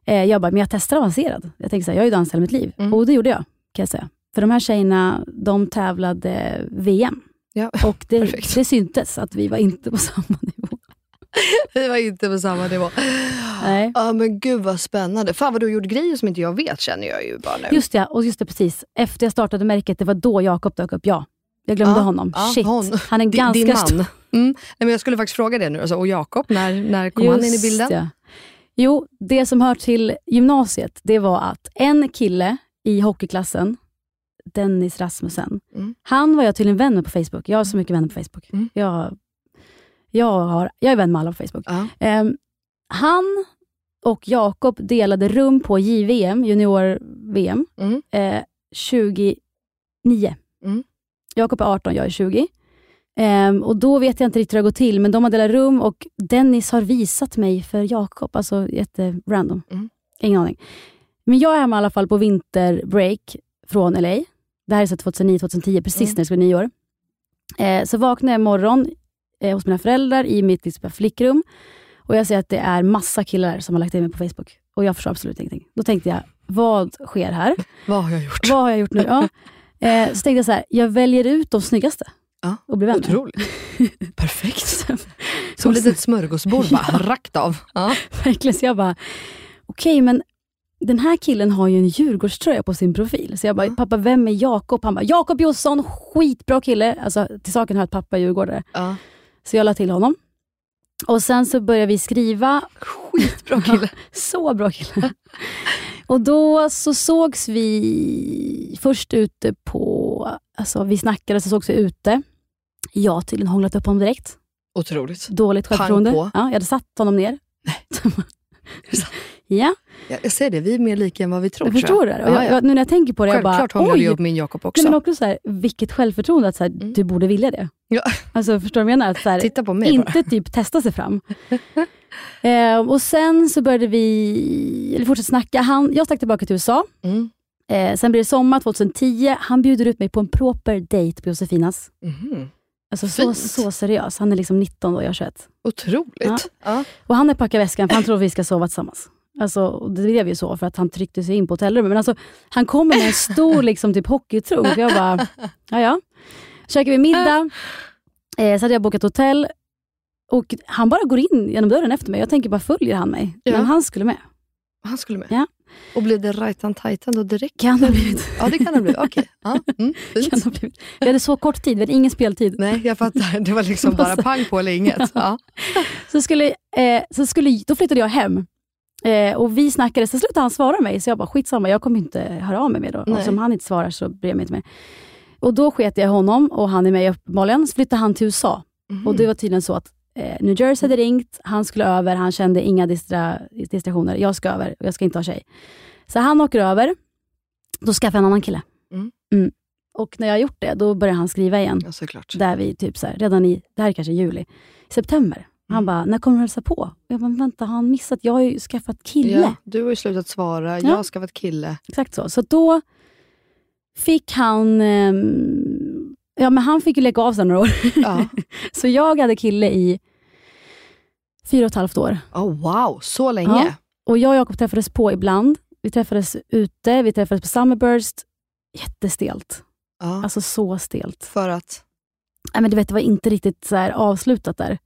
Eh, jag bara, men jag testar avancerad. Jag tänkte så här, jag har ju dansat hela mitt liv. Mm. Och det gjorde jag, kan jag säga. För de här tjejerna, de tävlade VM. Ja, Och det, det syntes att vi var inte på samma nivå. Vi var inte på samma nivå. Nej. Ja men gud vad spännande. Fan vad du har gjort grejer som inte jag vet känner jag ju bara nu. Just det, och just det precis. Efter jag startade märket, det var då Jakob dök upp. Ja, jag glömde Ja, honom. ja, Shit, hon. han är Din- ganska din man. Mm. Nej, men jag skulle faktiskt fråga det nu. Alltså, och Jakob, när, när kom han in i Just bilden? det. Jo, det som hör till gymnasiet, det var att en kille i hockeyklassen, Dennis Rasmussen, Mm. han var jag tydligen vän med på Facebook. Jag har så mycket vänner på Facebook. Mm. Jag, jag, har, jag är vän med alla på Facebook. Ja. Ehm, han och Jakob delade rum på JVM, junior-VM, Mm. eh, 29. Mm. Jakob är 18, jag är 20. Ehm, och Då vet jag inte riktigt hur det gått till, men de har delat rum och Dennis har visat mig för Jakob. Alltså jätterandom. Mm. Ingen aning. Men jag är hemma i alla fall på vinterbreak från LA. Det här är så 2009-2010, precis Mm. när det skulle bli nyår. Eh, så vaknar jag imorgon eh, hos mina föräldrar i mitt liksom, flickrum och jag ser att det är massa killar som har lagt in mig på Facebook. Och jag förstår absolut ingenting. Då tänkte jag, vad sker här? Vad har jag gjort? Vad har jag gjort nu? Ja. Eh, så tänkte jag så här, jag väljer ut de snyggaste Ja, och blir vän med. Otroligt. Perfekt. Som ett litet smörgåsbord bara, rakt av. Ja. Verkligen. Så jag bara, okej men den här killen har ju en Djurgårdströja på sin profil. Så jag bara, Ja. pappa vem är Jakob? Han bara, Jakob Josson, skitbra kille. Alltså, till saken hör att pappa är djurgårdare. Ja. Så jag la till honom. Och sen så började vi skriva. Skitbra kille. Så bra kille. Och då så sågs vi först ute på, alltså vi snackade, så sågs vi ute. Jag har tydligen hånglat upp honom direkt. Otroligt. Dåligt självförtroende. Ja, jag hade satt honom ner. ja, Ja, jag säger det, vi är mer lika än vad vi tror. jag förstår det. Och Ja, jag, ja. jag, nu när jag tänker på det, jag bara, Självklart hånglar oj. jag upp min Jakob också. Nej, men också så här, vilket självförtroende att så här, Mm. du borde vilja det. Ja. Alltså, förstår du vad jag menar? Att, så här, Titta på mig bara. inte typ testa sig fram. eh, och Sen så började vi eller fortsätta snacka. Han, jag stack tillbaka till USA. Mm. Eh, sen blir det sommar 2010. Han bjuder ut mig på en proper date på Josefinas. Mhm. Alltså så, så seriös. Han är liksom 19 och jag är 21. Otroligt. Ja. Ja. Och han är packat väskan för han tror vi ska sova tillsammans. Alltså, det blev ju så för att han tryckte sig in på hotellrummet. Men alltså, han kommer med en stor liksom, typ hockeytrunk. Jag bara, ja ja. Käkar vi middag, eh, så hade jag bokat hotell och han bara går in genom dörren efter mig. Jag tänker bara, följer han mig? Ja. Men han skulle med. Han skulle med. Ja. Och blev det rajtan tajtan då direkt? Kan ha blivit. Ja, det kan det bli. Okej. Ja. Mm. Kan ha blivit. Vi hade så kort tid, vi hade ingen speltid. Nej, jag fattar. Det var liksom bara pang på eller inget. Ja. Så skulle, eh, så skulle, då flyttade jag hem. Eh, och vi snackade, sen slutade han svara mig. Så jag bara, skitsamma, jag kommer inte höra av mig mer då. Och Nej. som han inte svarar så bryr jag mig inte mer. Och då sket jag honom och han är mig uppenbarligen. Så flyttade han till USA. Mhm. Och det var tydligen så att New Jersey hade ringt, han skulle över, han kände inga distra, distraktioner. Jag ska över och jag ska inte ha tjej. Så han åker över, då skaffar jag en annan kille. Mm. Och när jag har gjort det, då börjar han skriva igen. Ja, såklart. Där vi typ så här, redan i, det här är kanske juli, september. Han Mm. bara, när kommer du hälsa på? Jag bara, vänta, har han missat? Jag har ju skaffat kille. Ja, du har ju slutat svara, jag Ja. har skaffat kille. Exakt så. Så då fick han, ehm, ja men han fick ju lägga av sig några år. Ja. Så jag hade kille i fyra och ett halvt år. Oh, wow, så länge. Ja. Och jag och Jakob träffades på ibland. Vi träffades ute, vi träffades på Summerburst. Jättestelt. Ja. Alltså så stelt. För att, Nej, men du vet, det var inte riktigt så avslutat där.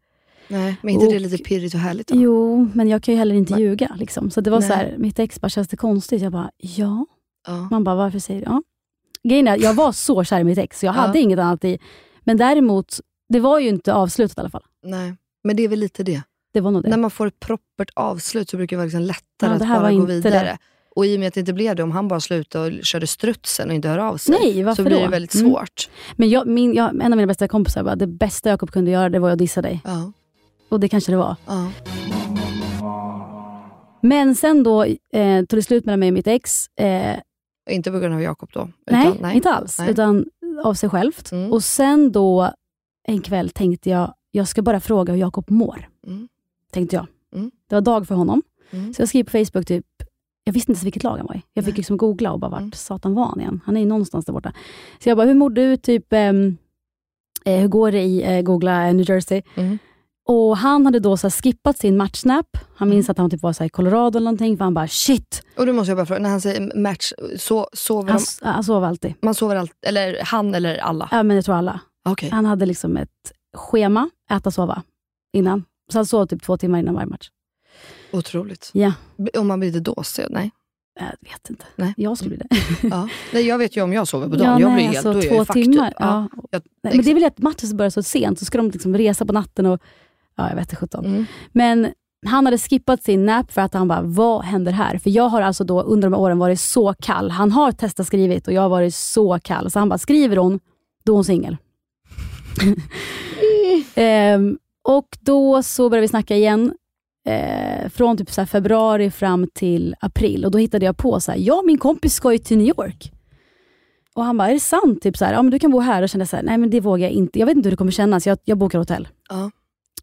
nej, men inte det Och- lite pirrigt och härligt då? Jo, men jag kan ju heller inte Men- ljuga. Liksom. Så det var Nej. så här, mitt ex bara, känns det konstigt? Jag bara, ja. Ja. Man bara, varför säger du ja? Grejen är, jag var så kär i mitt ex, så jag Ja. hade inget annat i. Men däremot, det var ju inte avslutat i alla fall. Nej, men det är väl lite det. Det var nog det. När man får ett proppert avslut så brukar det vara liksom lättare att bara gå vidare. det. Och i och med att det inte blev det, om han bara slutade och körde strutsen och inte hör av sig, Nej, varför så blir då? det väldigt Mm. svårt. Men jag, min, jag, en av mina bästa kompisar bara, det bästa Jakob kunde göra det var att dissa dig. Ja, Och det kanske det var. ja. Men sen då eh, tog det slut mellan mig och mitt ex. Eh, Inte på grund av Jakob då? nej, utan- inte alls. Nej. Utan av sig självt. Mm. Och sen då en kväll tänkte jag, jag ska bara fråga hur Jakob mår. Mm. Tänkte jag. Mm. Det var dag för honom. Mm. Så jag skrev på Facebook, typ, jag visste inte vilket lag han var i. Jag fick liksom googla och bara, vart Mm. satan var han igen? Han är ju någonstans där borta. Så jag bara, hur mår du? Typ, ehm, eh, hur går det i, eh, googla eh, New Jersey? Mm. Och han hade då så skippat sin matchsnap. Han minns Mm. att han typ var så i Colorado eller någonting, för han bara shit. Och då måste jag bara fråga, när han säger match, så, sover Han, de, han sov alltid. man sover allt, eller han eller alla? Ja, men jag tror alla. Okej. Han hade liksom ett schema, äta, sova, innan. Så han sov typ två timmar innan varje match. Otroligt. Ja, Om man blir lite dåsig? Nej. jag vet inte. Nej. Jag skulle bli det. Ja. nej. Jag vet ju om jag sover på dagen. Ja, jag nej, blir helt, alltså, då är jag två fucked. timmar. Ja. Jag, Nej, men det är väl att matchen börjar så sent, så ska de liksom resa på natten och... Ja, jag vet inte sjutton. Mm. Men han hade skippat sin nap för att han bara, vad händer här? För jag har alltså då under de här åren varit så kall. Han har testat skrivit och jag har varit så kall. Så han bara, skriver hon, då är hon singel. Ehm, och då så började vi snacka igen. Eh, från typ så februari fram till april. Och Då hittade jag på, så här, ja min kompis ska ju till New York. Och han bara, är det sant? Typ så här, ja, men du kan bo här. Och kände så här, nej men det vågar jag inte. Jag vet inte hur det kommer kännas. Jag, jag bokar hotell. Ja.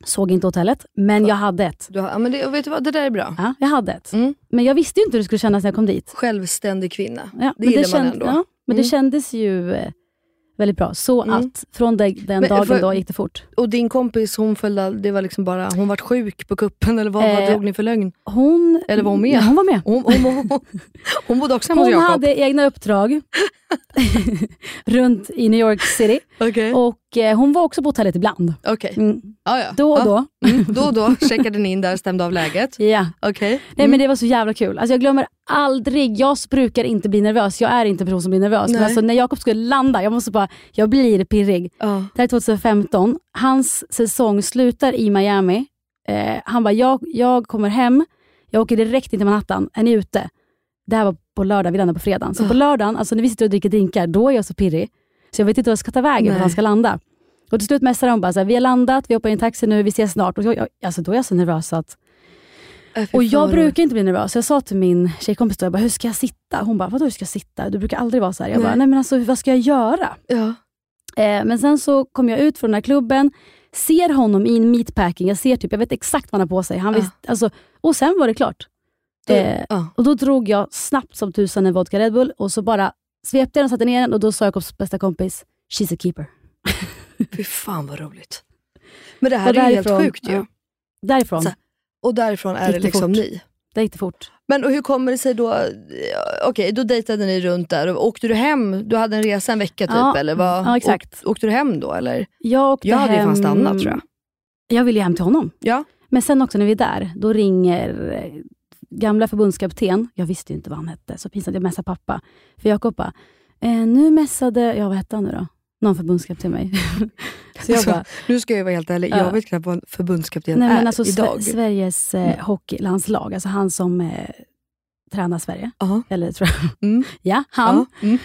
Såg inte hotellet, men jag hade ett. Du ja, men det, vet du vad, det där är bra. Ja, jag hade ett. Mm. Men jag visste ju inte hur det skulle kännas när jag kom dit. Självständig kvinna. Ja, det gillar man känd- ändå. Ja, men det Mm. kändes ju eh, väldigt bra. Så Mm. att från de, den Men, dagen för- då gick det fort. Och din kompis, hon följde, det var liksom bara, hon vart sjuk på kuppen eller vad, vad Eh, drog ni för lögn? Hon, Eller var hon med? Ja, hon var med. Hon, hon, hon, hon bodde också hemma hos Hon Jakob. hade egna uppdrag runt i New York City. Okej. Och eh, hon var också på hotellet ibland. Okej. Mm. Ja, ja. Då och ja. då. Mm, då och då checkade ni in där, stämde av läget. Ja. Nej Mm. men det var så jävla kul. Alltså, jag glömmer aldrig, jag brukar inte bli nervös. Jag är inte en person som blir nervös. Men Nej. alltså, när Jakob skulle landa, jag måste bara, jag blir pirrig. Ja. Det här är 2015. Hans säsong slutar i Miami. Eh, han bara, jag, jag kommer hem, jag åker direkt in till Manhattan. Är ni ute? Det här var på lördag, vi landade på fredagen. Så på lördagen, alltså när vi sitter och dricker drinkar, då är jag så pirrig. Så jag vet inte vad jag ska ta vägen Nej. han ska landa. Och till slut messar de bara, så här, vi har landat, vi hoppar i en taxi nu, vi ses snart. Och jag, jag, alltså, då är jag så nervös att Äh, fy och jag brukar inte bli nervös. Så jag sa till min tjejkompis då, jag bara, hur ska jag sitta? Hon bara, vadå hur ska jag sitta? Du brukar aldrig vara så här. Jag Nej. bara, nej men alltså vad ska jag göra? Ja. Eh, men sen så kom jag ut från den här klubben, ser honom i en meatpacking. Jag ser typ, jag vet exakt vad han har på sig. Han Ja. visst, alltså, och sen var det klart. Då, Eh, ja. och då drog jag snabbt som tusan en vodka Red Bull och så bara svepte jag den och satte ner den och då sa Jakobs bästa kompis, she's a keeper. Fy fan vad roligt. Men det här Och är ju helt sjukt ju. ja. Därifrån, Så- Och därifrån är det det liksom fort? ni. det gick det fort. Men och hur kommer det sig då, ja, okej då dejtade ni runt där, och åkte du hem, du hade en resa en vecka typ Ja, eller? Vad, ja, exakt. Åk, åkte du hem då eller? Jag åkte Jag hade ju hem, fan stannat tror jag. Jag ville ju hem till honom. Ja. Men sen också när vi är där, då ringer eh, gamla förbundskapten, jag visste ju inte vad han hette, så pinsamt, jag messade pappa. För Jakob bara, eh, nu messade, ja vad hette han nu då? Någon förbundskapten mig. så jag Alltså, bara, Nu ska jag vara helt ärlig, Ja. jag vet knappt vad en förbundskapten nej är men alltså Sve- idag. Sveriges eh, hockeylandslag, alltså han som eh, tränar Sverige. Ja. Eller tror jag. Mm. Ja, han. Ja. Mm.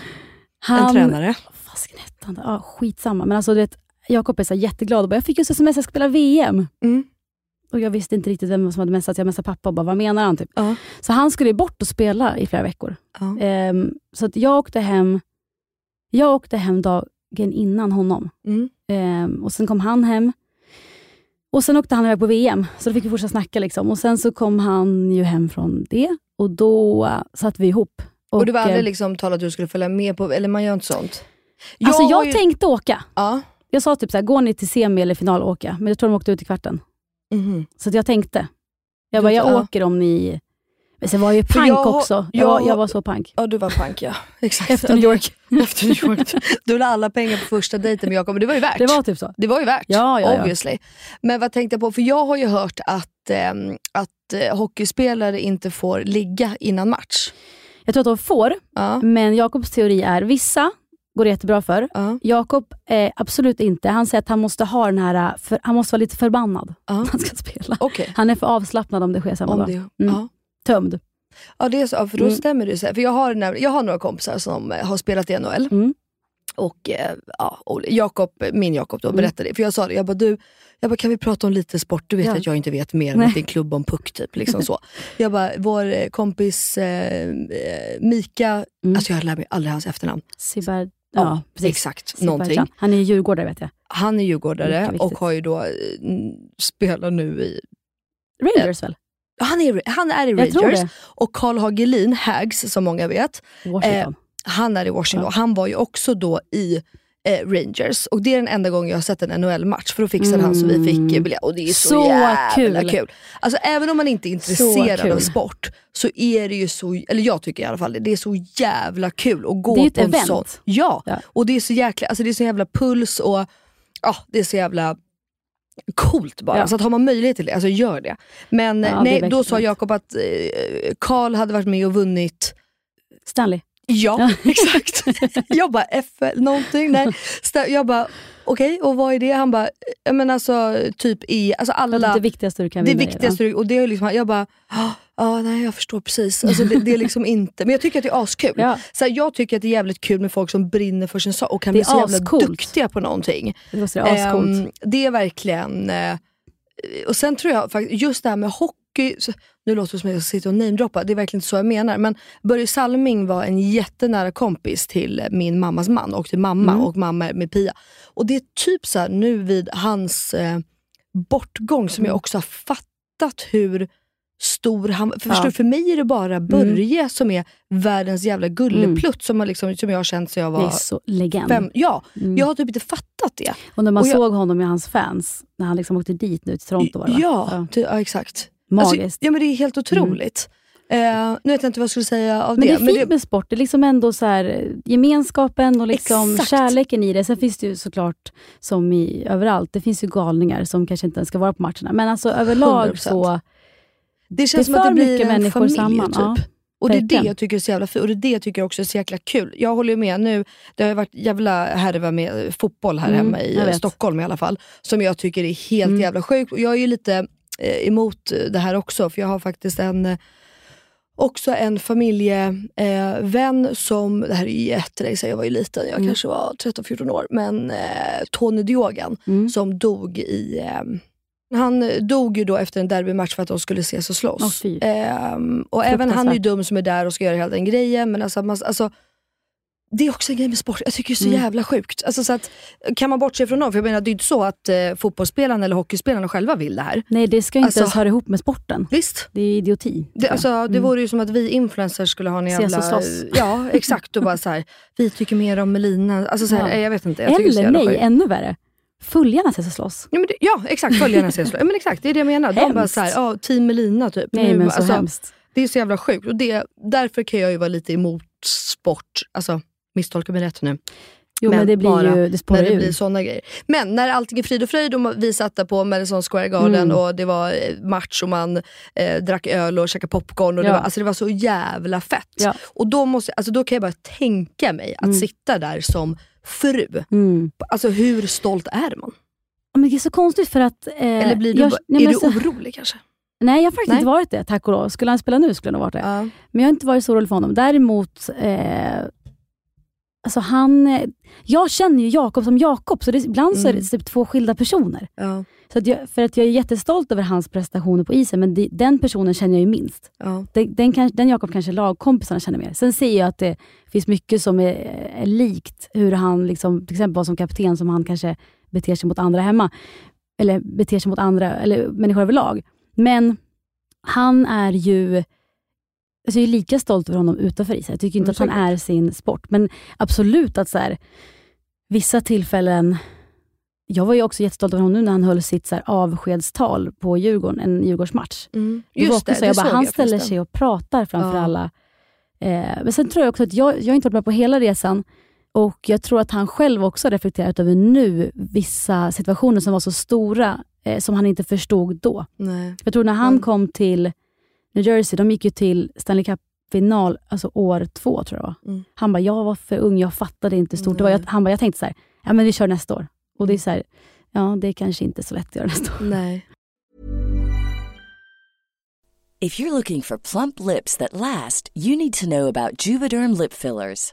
han En tränare. Fasken hette han? Ja, skitsamma. Men alltså du vet, Jakob är så jätteglad och bara, jag fick just sms, jag ska spela VM. Mm. Och jag visste inte riktigt vem som hade messat, jag messade pappa och bara, vad menar han? Typ. Ja. Så han skulle bort och spela i flera veckor. Ja. Ehm, så att jag åkte hem Jag åkte hem dagen innan honom. Mm. Ehm, och Sen kom han hem. Och Sen åkte han iväg på VM, så då fick vi fortsätta snacka. Liksom. Och Sen så kom han ju hem från det och då uh, satt vi ihop. Och, du var aldrig liksom talat att du skulle följa med på, eller man gör inte sånt? Alltså har jag ju- tänkte åka. Ja. Jag sa typ så här, går ni till semi eller final åka? Men jag tror de åkte ut i kvarten. Mhm. Så att jag tänkte. Jag bara, jag ja. åker om ni... Men sen var jag ju pank jag också. Jag, jag jag var så pank. Ja, du var pank ja. Exakt. Efter New York. Efter New York. Du la alla pengar på första dejten med Jakob, men det var ju värt. Det var typ så. Det var ju värt, Ja, ja, ja. obviously. Men vad tänkte jag på, för jag har ju hört att, ehm, att eh, hockeyspelare inte får ligga innan match. Jag tror att de får, Ja. men Jakobs teori är vissa går det jättebra för. Ja. Jakob eh, absolut inte. Han säger att han måste ha den här, för, han måste vara lite förbannad Ja. när han ska spela. Okej. Han är för avslappnad om det sker samma Om dag. det, Mm. ja. Tömd. ja, det är så. För då Mm. stämmer det så här. För jag har, jag har några kompisar som eh, har spelat i NHL. Mm. Och eh, ja, Jakob, min Jakob då Mm. berättade det. För jag sa det, jag bara du, jag bara, kan vi prata om lite sport? Du vet Ja. att jag inte vet mer än att det är en klubb om puck typ. Liksom så. Jag bara, vår eh, kompis eh, eh, Mika, Mm. alltså jag lär mig aldrig hans efternamn. Sibar, ja, Ja, precis. exakt. Någonting. Han är ju djurgårdare vet jag. Han är djurgårdare och har ju då, eh, spelar nu i Rangers väl? han är, han är i Rangers och Carl Hagelin, Hags som många vet, Washington. han är i Washington. Han var ju också då i eh, Rangers och det är den enda gången jag har sett en NHL-match för då fixade han så vi fick eh, biljett och det är så, Så jävla kul. kul. Alltså även om man inte är intresserad av sport så är det ju så, eller jag tycker i alla fall det, det är så jävla kul att gå Det är ju ett på en event. sån. Ja, Ja. och det är så jäkla, alltså det är så jävla puls och ja, det är så jävla coolt bara. Ja. Så att har man möjlighet till det, alltså gör det. Men Ja, eh, det nej, verkligen då sa. Jakob att eh, Karl hade varit med och vunnit Stanley. Ja, exakt. Jag bara, FL någonting? Nej. Jag bara, okej, och vad är det? Han bara, "Ja, men alltså typ i, alltså Det är alla, det viktigaste du kan det vinna i, viktigaste, du- och det är liksom, jag bara, ja ah, nej jag förstår precis. Alltså, det, det är liksom inte, men jag tycker att det är askul. Ja. Så här, jag tycker att det är jävligt kul med folk som brinner för sin sak och kan Det bli är så jävla ascoolt. duktiga på någonting. Det vara ascoolt. Ehm, det är verkligen... Eh, och sen tror jag faktiskt, just det här med hockey, nu låter det som att jag sitter och namedroppar, det är verkligen inte så jag menar. Men Börje Salming var en jättenära kompis till min mammas man och till mamma Mm. och mamma med Pia. Och det är typ så nu vid hans eh, bortgång som Mm. jag också har fattat hur stor han för, Ja. förstår, för mig är det bara Börje som är världens jävla gulleplutt som, har liksom, som jag har känt sedan jag det är var så legend. fem. Ja, Mm. jag har typ inte fattat det. Och när man och jag- såg honom med hans fans, när han liksom åkte dit nu till Toronto var det? Ja, ty- ja exakt. Magiskt. Alltså, ja men det är helt otroligt. Eh, nu vet jag inte vad jag skulle säga av Men det det. är fint med sport. Det är liksom ändå så här, eh, gemenskapen och liksom Exakt. kärleken i det. Sen finns det ju såklart, som i överallt, det finns ju galningar som kanske inte ens ska vara på matcherna. Men alltså överlag 100%. så... det känns det som att det blir en människor familj samman, typ. ja. och det är det jag tycker är så jävla fint och det är det jag tycker också är så jäkla kul. Jag håller ju med nu, det har varit jävla härva med fotboll här Mm, hemma i eh. Stockholm i alla fall. Som jag tycker är helt Mm. jävla sjukt. Och jag är ju lite emot det här också för jag har faktiskt en eh, Också en familjevän eh, som, det här är ju jättelänge sedan jag var ju liten, jag Mm. kanske var 13-14 år, men eh, Tony Diogan Mm. som dog i... Eh, han dog ju då efter en derbymatch för att de skulle ses och slåss. Ehm, och även han är ju dum som är där och ska göra hela den grejen. Men alltså, man, alltså, det är också en grej med sport. Jag tycker det är så Mm. jävla sjukt. Alltså, så att, kan man bortse från dem? För jag menar, det är inte så att eh, fotbollsspelarna eller hockeyspelarna själva vill det här. Nej, det ska inte Alltså- ens höra ihop med sporten. Visst? Det är idioti. Det, alltså, det Mm. vore ju som att vi influencers skulle ha en Ses och jävla... slåss. Ja, exakt. Och bara så här, vi tycker mer om Melina. Alltså, så här, Ja. Jag vet inte. Jag så Eller jävla nej, sjukt. ännu värre. Följarna ses och slåss. Ja, det, ja exakt, följarna ses. Ja, men exakt, det är det jag menar. De bara Hemskt. såhär, ja, team Melina typ. Nej, Nu, men så alltså, hemskt. Det är så jävla sjukt. Och det, därför kan jag ju vara lite emot sport. Alltså, misstolka mig rätt nu. Jo, men, men det blir bara ju, det spårar när det ur. blir såna grejer. Men när allting är frid och fröjd och vi satt där på Madison Square Garden Mm. och det var eh, match och man eh, drack öl och käkade popcorn. Och det, Ja. var, alltså det var så jävla fett. Ja. Och då, måste, alltså då kan jag bara tänka mig att Mm. sitta där som fru. Mm. Alltså hur stolt är man? Men det är så konstigt för att... Eh, Eller blir du, jag, nej, är du så- orolig kanske? Nej, jag har faktiskt Nej. inte varit det, tack och lov. Skulle han spela nu skulle han ha varit det. Ja. Men jag har inte varit så orolig för honom. Däremot, eh, alltså han, eh, jag känner ju Jakob som Jakob, så det, ibland så är det Mm. typ två skilda personer. Ja. Så att jag, för att jag är jättestolt över hans prestationer på isen, men det, den personen känner jag ju minst. Ja. Den, den, kan, den Jakob kanske lagkompisarna känner mer. Sen ser jag att det finns mycket som är, är likt hur han, liksom, till exempel var som kapten, som han kanske beter sig mot andra hemma. Eller beter sig mot andra, eller människor överlag. Men han är ju alltså jag är lika stolt över honom utanför isen. Jag tycker inte Men att han är sin sport. Men absolut att så här, vissa tillfällen jag var ju också jättestolt över honom nu när han höll sitt så här, avskedstal på Djurgården, en Djurgårdsmatch. Mm. Just också det, så det jag bara, han jag ställer sig och pratar framför Ja. alla. Eh, men sen tror jag också att jag, jag har inte varit med på hela resan och jag tror att han själv också har reflekterat över nu vissa situationer som var så stora eh, som han inte förstod då. Nej. Jag tror när han Mm. kom till New Jersey, de gick ju till Stanley Cup-final alltså år två tror jag. Mm. Han bara, jag var för ung, jag fattade inte stort. Det var, han bara, jag tänkte så här, ja men vi kör nästa år. Och det är Mm. så här, ja det är kanske inte så lätt att göra nästa år. Nej. If you're looking for plump lips that last, you need to know about Juvederm lip fillers.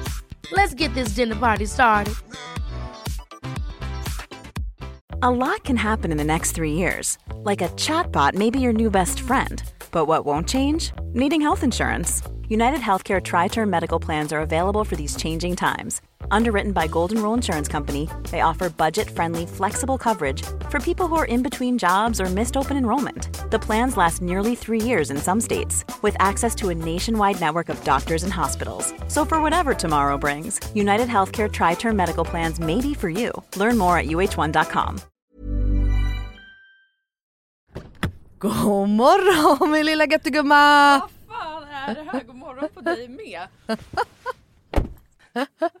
Let's get this dinner party started. A lot can happen in the next three years. Like a chatbot may be your new best friend. But what won't change? Needing health insurance. United Healthcare Tri Term Medical Plans are available for these changing times. Underwritten by Golden Rule Insurance Company, they offer budget friendly, flexible coverage for people who are in between jobs or missed open enrollment. The plans last nearly three years in some states, with access to a nationwide network of doctors and hospitals. So, for whatever tomorrow brings, United Healthcare Tri Term Medical Plans may be for you. Learn more at uh1.com. God morgon min lilla göttegumma! Vad fan är det här? God morgon på dig med.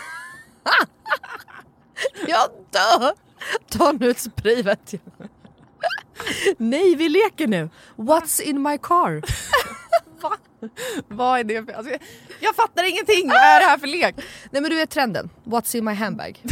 Jag dör! Ta nu ett spray vet jag. Nej vi leker nu. What's in my car? Va? Vad är det för... Alltså, jag, jag fattar ingenting! Vad är det här för lek? Nej men du vet trenden. What's in my handbag?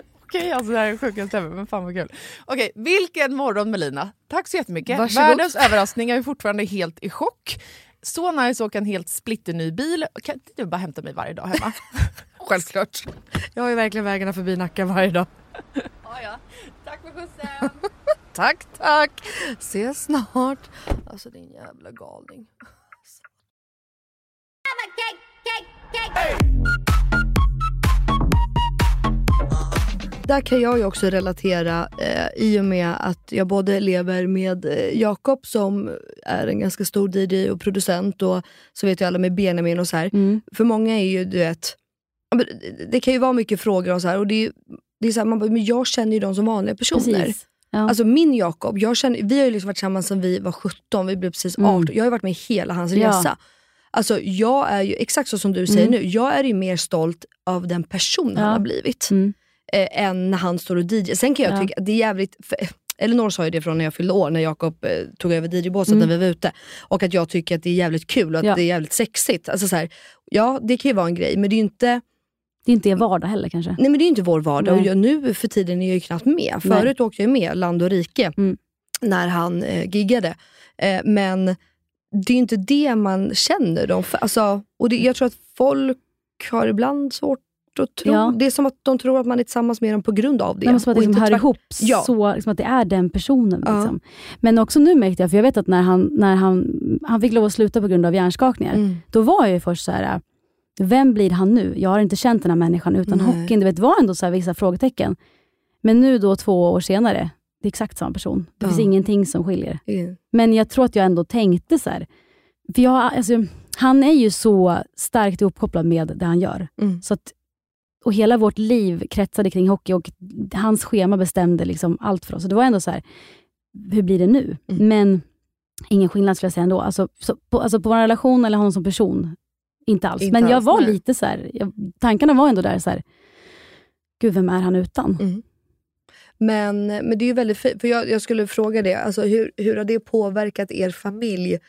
Okej, alltså det här är sjukaste ever, men fan vad kul. Okej, vilken morgon Melina. Tack så jättemycket. Varsågod. Världens överraskning, jag är fortfarande helt i chock. Så nice att åka en helt splitterny bil. Kan inte du bara hämta mig varje dag hemma? Självklart. Jag har ju verkligen vägarna förbi Nacka varje dag. ja, ja. Tack för skjutsen. Tack, tack. Ses snart. Alltså din jävla galning. Där kan jag ju också relatera eh, i och med att jag både lever med eh, Jakob som är en ganska stor DJ och producent och så vet jag alla med Benjamin och så här. Mm. För många är ju, du vet, det- kan ju vara mycket frågor och så här. Och det är, ju- det är så här man bara, men jag känner ju dem som vanliga personer. Precis. Ja. Alltså min Jakob, jag känner, vi har ju liksom varit tillsammans sedan vi var 17, vi blev precis 18. Mm. Jag har ju varit med hela hans Ja. resa. Alltså jag är ju, exakt så som du säger Mm. nu, jag är ju mer stolt av den person han Ja. har blivit. Mm. Eh, än när han står och DJ. Sen kan jag Ja. tycka att det är jävligt, för, Elinor sa ju det från när jag fyllde år, när Jakob eh, tog över DJ-båset Mm. när vi var ute. Och att jag tycker att det är jävligt kul och att Ja. det är jävligt sexigt. Alltså så här, ja, det kan ju vara en grej, men det är ju inte Det är inte er vardag heller kanske. Nej men det är inte vår vardag Nej. och jag, nu för tiden är jag ju knappt med. Nej. Förut åkte jag med land och rike Mm. när han eh, giggade. Eh, men det är ju inte det man känner. dem för. Alltså, och det, jag tror att folk har ibland svårt att tro. Ja. Det är som att de tror att man är tillsammans med dem på grund av det. Måste vara och att det liksom hör ihop, Ja. så liksom att det är den personen. Ja. Liksom. Men också nu märkte jag, för jag vet att när han, när han, han fick lov att sluta på grund av hjärnskakningar, Mm. då var jag ju först så här. vem blir han nu? Jag har inte känt den här människan utan Nej. hockeyn. Vet, det var ändå så här vissa frågetecken. Men nu då två år senare, det är exakt samma person. Det finns Ja. ingenting som skiljer. Mm. Men jag tror att jag ändå tänkte så här. För jag, alltså, han är ju så starkt ihopkopplad med det han gör. Mm. Så att, och hela vårt liv kretsade kring hockey och hans schema bestämde liksom allt för oss. Det var ändå så här, hur blir det nu? Mm. Men ingen skillnad skulle jag säga ändå. Alltså, så, på, alltså på vår relation eller honom som person, inte alls. Inte Men jag alls, var nej. lite så här, jag, tankarna var ändå där så här, gud vem är han utan? Mm. Men, men det är ju väldigt fint, för jag, jag skulle fråga det, alltså hur, hur har det påverkat er familj?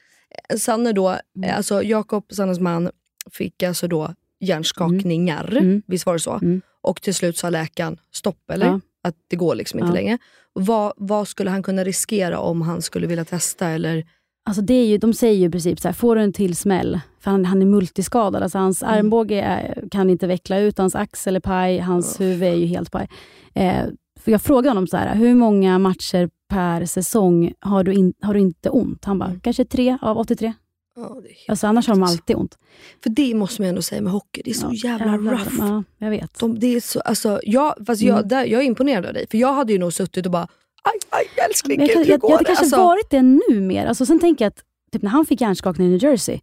Sanne då, Mm. alltså Jakob, Sannes man, fick alltså då hjärnskakningar, Mm. visst var det så? Mm. Och till slut sa läkaren stopp, eller? Ja. Att det går liksom inte Ja. längre. Vad, vad skulle han kunna riskera om han skulle vilja testa? Eller? Alltså det är ju, de säger ju i princip så här, får du en till smäll, för han, han är multiskadad, alltså hans Mm. armbåge är, kan inte veckla ut, hans axel är paj, hans huvud är ju helt paj. Eh, jag frågade honom så här, hur många matcher per säsong har du, in, har du inte ont? Han bara, Mm. kanske tre av 83. Ja, Alltså annars har de alltid ont. För det måste man ändå säga med hockey, det är så Ja, jävla jävlar, rough. Ja, jag vet. De, det är så, alltså, jag, fast jag, Mm. där, jag är imponerad av dig, för jag hade ju nog suttit och bara aj, aj älskling, jag, jag, hur jag, går jag hade det? kanske Alltså, varit det nu mer. Alltså, sen tänker jag att typ när han fick hjärnskakning i New Jersey,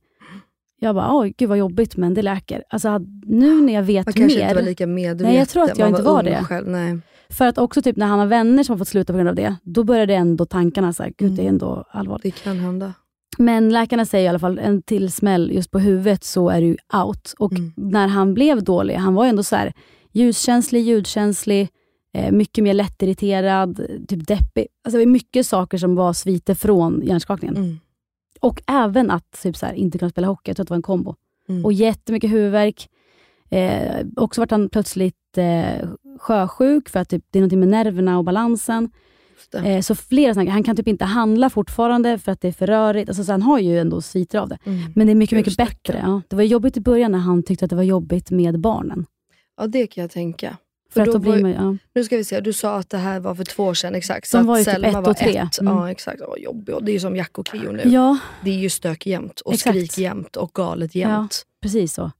jag bara, oj gud vad jobbigt, men det läker. Alltså, nu när jag vet man kanske mer, inte var lika medveten. Nej, jag tror att jag man inte var ung det. Själv. Nej. för att också typ när han har vänner som har fått sluta på grund av det, då började ändå tankarna så här, gud det är ändå allvarligt. Det kan hända. Men läkarna säger i alla fall, en till smäll just på huvudet så är du out. Och Mm. när han blev dålig, han var ju ändå så här ljuskänslig, ljudkänslig, eh, mycket mer lättirriterad, typ deppig. Alltså det var mycket saker som var sviter från hjärnskakningen. Mm. Och även att typ så här, inte kunna spela hockey, jag tror att det var en kombo. Mm. Och jättemycket huvudvärk. Eh, också vart han plötsligt eh, sjösjuk för att typ, det är något med nerverna och balansen. Eh, så flera sådana Han kan typ inte handla fortfarande för att det är för rörigt. Alltså, så han har ju ändå sviter av det. Mm. Men det är mycket, mycket bättre. Ja. Det var jobbigt i början när han tyckte att det var jobbigt med barnen. Ja, det kan jag tänka. För För att då då var- man, ja. Nu ska vi se, du sa att det här var för två år sedan exakt. De så var att ju typ Selma ett var och tre. Ett. Mm. Ja, exakt. Jobbigt. Och Det är ju som Jack och Keyyo nu. ja, Det är ju stök jämt och Exakt. skrik jämt och galet jämt. precis så.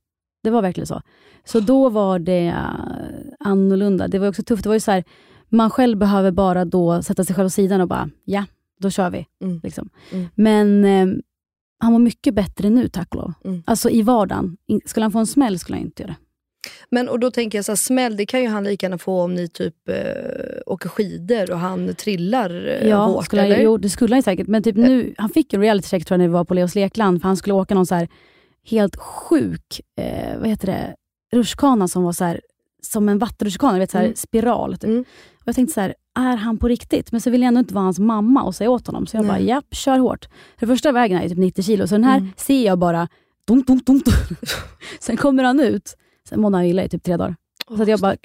Det var verkligen så. Så då var det uh, annorlunda. Det var också tufft. Det var ju så här, man själv behöver bara då sätta sig själv åt sidan och bara, ja, då kör vi. Mm. Liksom. Mm. Men eh, han mår mycket bättre nu, tack och lov. Mm. Alltså i vardagen. Skulle han få en smäll skulle han inte göra det. Men och då tänker jag så här, smäll, det kan ju han lika gärna få om ni typ eh, åker skidor och han trillar eh, Ja, hårt. skulle han, eller? jo, det skulle han säkert. Men typ nu, han fick en reality check tror jag när vi var på Leos lekland, för han skulle åka någon så här helt sjuk, eh, vad heter det, rutschkana som var så här, som en vattenrutschkana, du vet, så här, Mm. spiral. Typ. Mm. Och jag tänkte så här, är han på riktigt? Men så ville jag ändå inte vara hans mamma och säga åt honom. Så jag Nej. bara, japp, kör hårt. För det första vägen är ju typ 90 kilo, så den här Mm. ser jag bara, dum, dum, dum, dum. Sen kommer han ut, sen mådde han illa i typ tre dagar. Åh, Så jag bara-.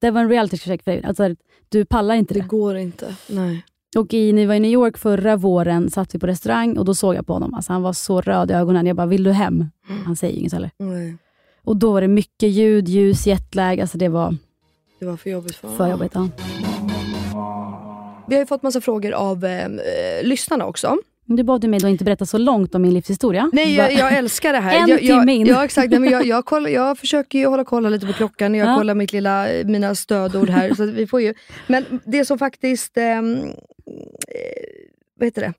Det var en reality check för dig. Alltså, du pallar inte det det. går inte. Nej. Och i, vi var i New York förra våren satt vi på restaurang och då såg jag på honom. Alltså han var så röd i ögonen. Jag bara, vill du hem? Han säger inget heller. Nej. Och då var det mycket ljud, ljus, jetlag. Alltså det var Det var för jobbigt för för jobbigt. Ja. Vi har ju fått massa frågor av eh, lyssnarna också. Men Du bad mig då inte berätta så långt om min livshistoria. Nej, jag, jag älskar det här. En jag, jag, timme in. Ja, exakt. Nej, men jag, jag, kollar, jag försöker ju hålla kolla lite på klockan. Jag Ja. kollar mitt lilla, mina stödord här. så att vi får ju, men det som faktiskt... ehm, eh, vad heter det?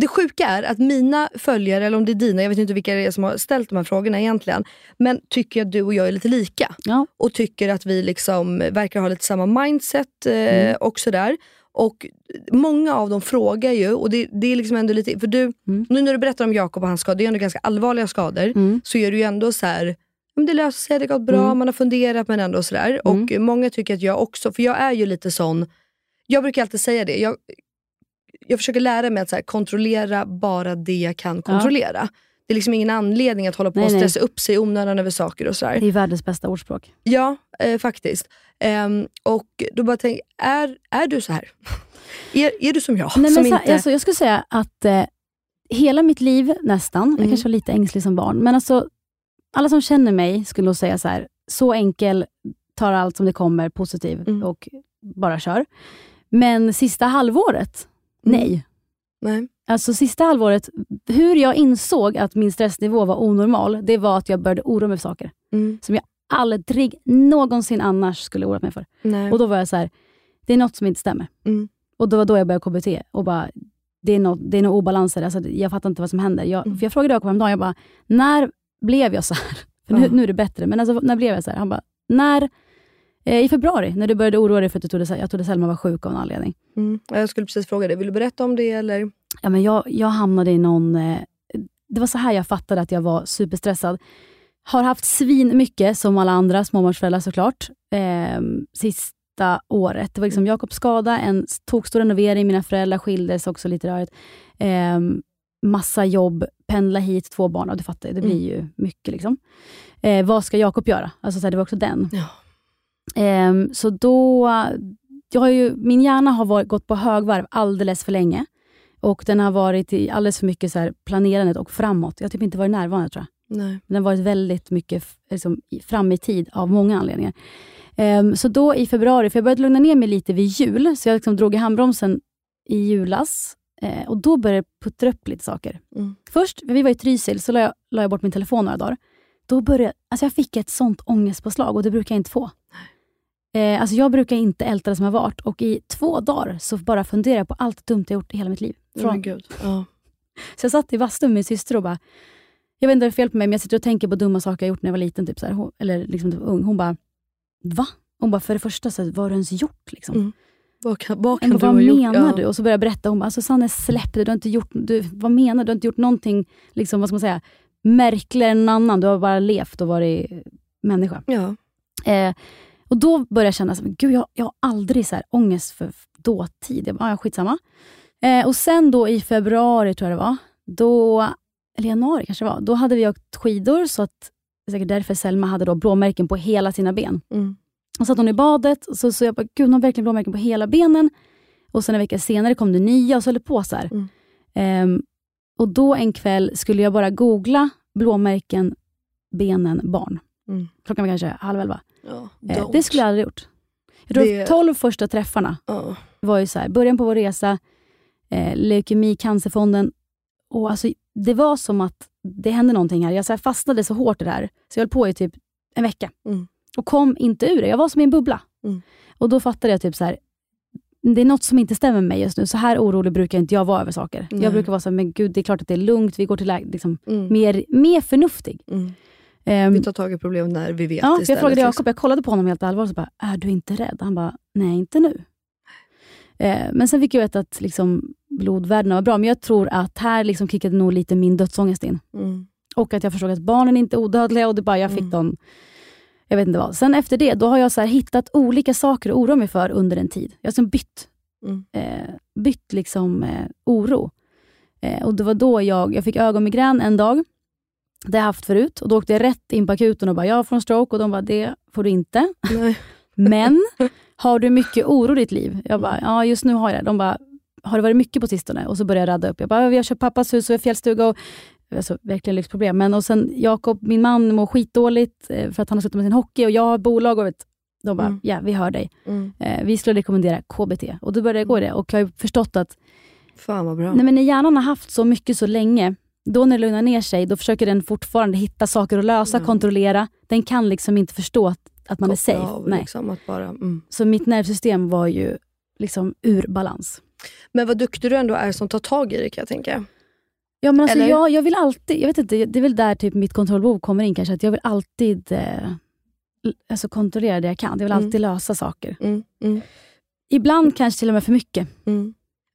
Det sjuka är att mina följare, eller om det är dina, jag vet inte vilka det är som har ställt de här frågorna egentligen, men tycker att du och jag är lite lika. Ja. Och tycker att vi liksom verkar ha lite samma mindset eh, Mm. och sådär. Och många av dem frågar ju, och det, det är liksom ändå lite, för du, Mm. nu när du berättar om Jakob och hans skador, det är ändå ganska allvarliga skador, Mm. så är det ju ändå så här, men det löser sig, det har gått bra, Mm. man har funderat men ändå sådär. Mm. Och många tycker att jag också, för jag är ju lite sån, jag brukar alltid säga det, jag, jag försöker lära mig att så här, kontrollera bara det jag kan kontrollera. Det är liksom ingen anledning att hålla på Nej, och nej. stressa upp sig i onödan över saker och sådär. Det är världens bästa ordspråk. Ja, eh, faktiskt. Ehm, och då bara tänk, är, är du så här? är, är du som jag? Nej, som men så, inte... alltså, jag skulle säga att eh, hela mitt liv nästan, jag Mm. kanske var lite ängslig som barn, men alltså, alla som känner mig skulle nog säga så här, så enkel, tar allt som det kommer, positiv Mm. och bara kör. Men sista halvåret. Nej. Nej. Alltså sista halvåret, hur jag insåg att min stressnivå var onormal, det var att jag började oroa mig för saker Mm. som jag aldrig någonsin annars skulle oroa mig för. Nej. Och då var jag så här, det är något som inte stämmer. Mm. Och då var då jag började KBT och bara, det är något, det är något obalanser. Alltså, jag fattar inte vad som händer. Jag, Mm. för jag frågade Jakob häromdagen, jag bara, när blev jag så här? För nu, nu är det bättre, men alltså, när blev jag så här? Han bara, när, i februari, när du började oroa dig för att du trodde, jag trodde Selma var sjuk av en anledning. Mm. Ja, Jag skulle precis fråga dig, vill du berätta om det eller? Ja, men jag, jag hamnade i någon... Eh, det var så här jag fattade att jag var superstressad. Har haft svin mycket som alla andra småbarnsföräldrar såklart, eh, sista året. Det var liksom Jakobs skada, en tokstor renovering, mina föräldrar skildes, också lite rörigt. Eh, massa jobb, pendla hit, två barn. Ja, du fattar, det blir ju mycket. liksom. Eh, vad ska Jakob göra? Alltså, så här, det var också den. Ja. Ehm, så då, jag har ju, min hjärna har varit, gått på högvarv alldeles för länge. Och den har varit i alldeles för mycket så här planerandet och framåt. Jag har typ inte varit närvarande tror jag. Nej. Den har varit väldigt mycket liksom, fram i tid av många anledningar. Ehm, så då i februari, för jag började lugna ner mig lite vid jul, så jag liksom drog i handbromsen i julas. Eh, och då började det puttra upp lite saker. Mm. Först, för vi var i Trysil, så la jag, la jag bort min telefon några dagar. Då började, alltså jag fick ett sånt ångestpåslag och det brukar jag inte få. Eh, alltså jag brukar inte älta det som har varit och i två dagar så bara funderar jag på allt dumt jag gjort i hela mitt liv. Oh Från, my God. Ja. så jag satt i bastun med min syster och bara, jag vet inte vad det är fel på mig, men jag sitter och tänker på dumma saker jag gjort när jag var liten, typ så här, hon, eller liksom ung. Hon bara, va? Hon bara, för det första, så här, vad har du ens gjort? Liksom. Mm. Vad kan, vad kan bara, vad gjort? menar Ja. du? Och så började jag berätta. Hon bara, alltså Sanne släpp det. Du har inte gjort, du, vad menar du? Du har inte gjort någonting liksom, vad ska man säga, märkligare än någon annan. Du har bara levt och varit människa. Ja. Eh, och Då började jag känna, så, gud jag, jag har aldrig så här, ångest för dåtid. Jag bara, ja, skitsamma. Eh, och sen då i februari, tror jag det var, då, eller januari kanske det var, då hade vi åkt skidor, så att, säkert därför Selma hade då blåmärken på hela sina ben. Mm. Och satt hon i badet och så, så jag bara, gud hon har verkligen blåmärken på hela benen. Och sen en vecka senare kom det nya och så höll det på så. Mm. Ehm, och då en kväll skulle jag bara googla blåmärken, benen, barn. Mm. Klockan var kanske halv elva. Ja. Eh, det skulle jag aldrig gjort. Jag tror Det- 12 första träffarna Ja. var ju så här, början på vår resa, eh, leukemi, Cancerfonden. Och alltså, det var som att det hände någonting här. Jag så här fastnade så hårt i det här, så jag höll på i typ en vecka. Mm. Och kom inte ur det. Jag var som i en bubbla. Mm. Och då fattade jag typ så här, det är något som inte stämmer med mig just nu. Så här orolig brukar inte jag vara över saker. Nej. Jag brukar vara så här, men gud, det är klart att det är lugnt. Vi går till. Liksom, Mm. mer, mer förnuftig. Ehm, Vi tar tag i problemet när vi vet Ja, för jag istället. frågade liksom. Jakob, jag kollade på honom helt allvarligt och bara, är du inte rädd? Han bara, nej inte nu. Eh, men sen fick jag veta att liksom, blodvärdena var bra, men jag tror att här liksom kickade nog lite min dödsångest in. Mm. Och att jag förstod att barnen inte är odödliga och det bara, jag fick Mm. dem, jag vet inte vad. Sen efter det, då har jag så hittat olika saker att oroa mig för under en tid. Jag har liksom bytt, Mm. eh, bytt liksom, eh, oro. Eh, och Det var då jag, jag fick ögonmigrän en dag. Det har jag haft förut. Och Då åkte jag rätt in på akuten och bara, jag får en stroke. Och de bara, det får du inte. Men, har du mycket oro i ditt liv? Jag bara, ja just nu har jag det. De bara, har det varit mycket på sistone? Och så började jag radda upp. Jag bara, vi har köpt pappas hus och fjällstuga. Och, alltså, verkligen lyxproblem. Men och sen Jakob, min man, mår skitdåligt eh, för att han har slutat med sin hockey och jag har bolag. Och vet, de bara, Mm. ja vi hör dig. Mm. Eh, vi skulle rekommendera KBT. Och då började jag gå i det och jag har ju förstått att Fan vad bra. nej, men när hjärnan har haft så mycket så länge, då när det lugnar ner sig, då försöker den fortfarande hitta saker att lösa, Ja. kontrollera. Den kan liksom inte förstå att, att man är Koppla safe. av, Nej. Liksom, bara, mm. Så mitt nervsystem var ju liksom ur balans. Men vad duktig du ändå är som tar tag i det kan jag tänka. Ja, men alltså Eller? jag, jag vill alltid, jag vet inte, det är väl där typ mitt kontrollbehov kommer in kanske, att jag vill alltid eh, alltså kontrollera det jag kan. Jag vill Mm. alltid lösa saker. Mm. Mm. Ibland kanske till och med för mycket.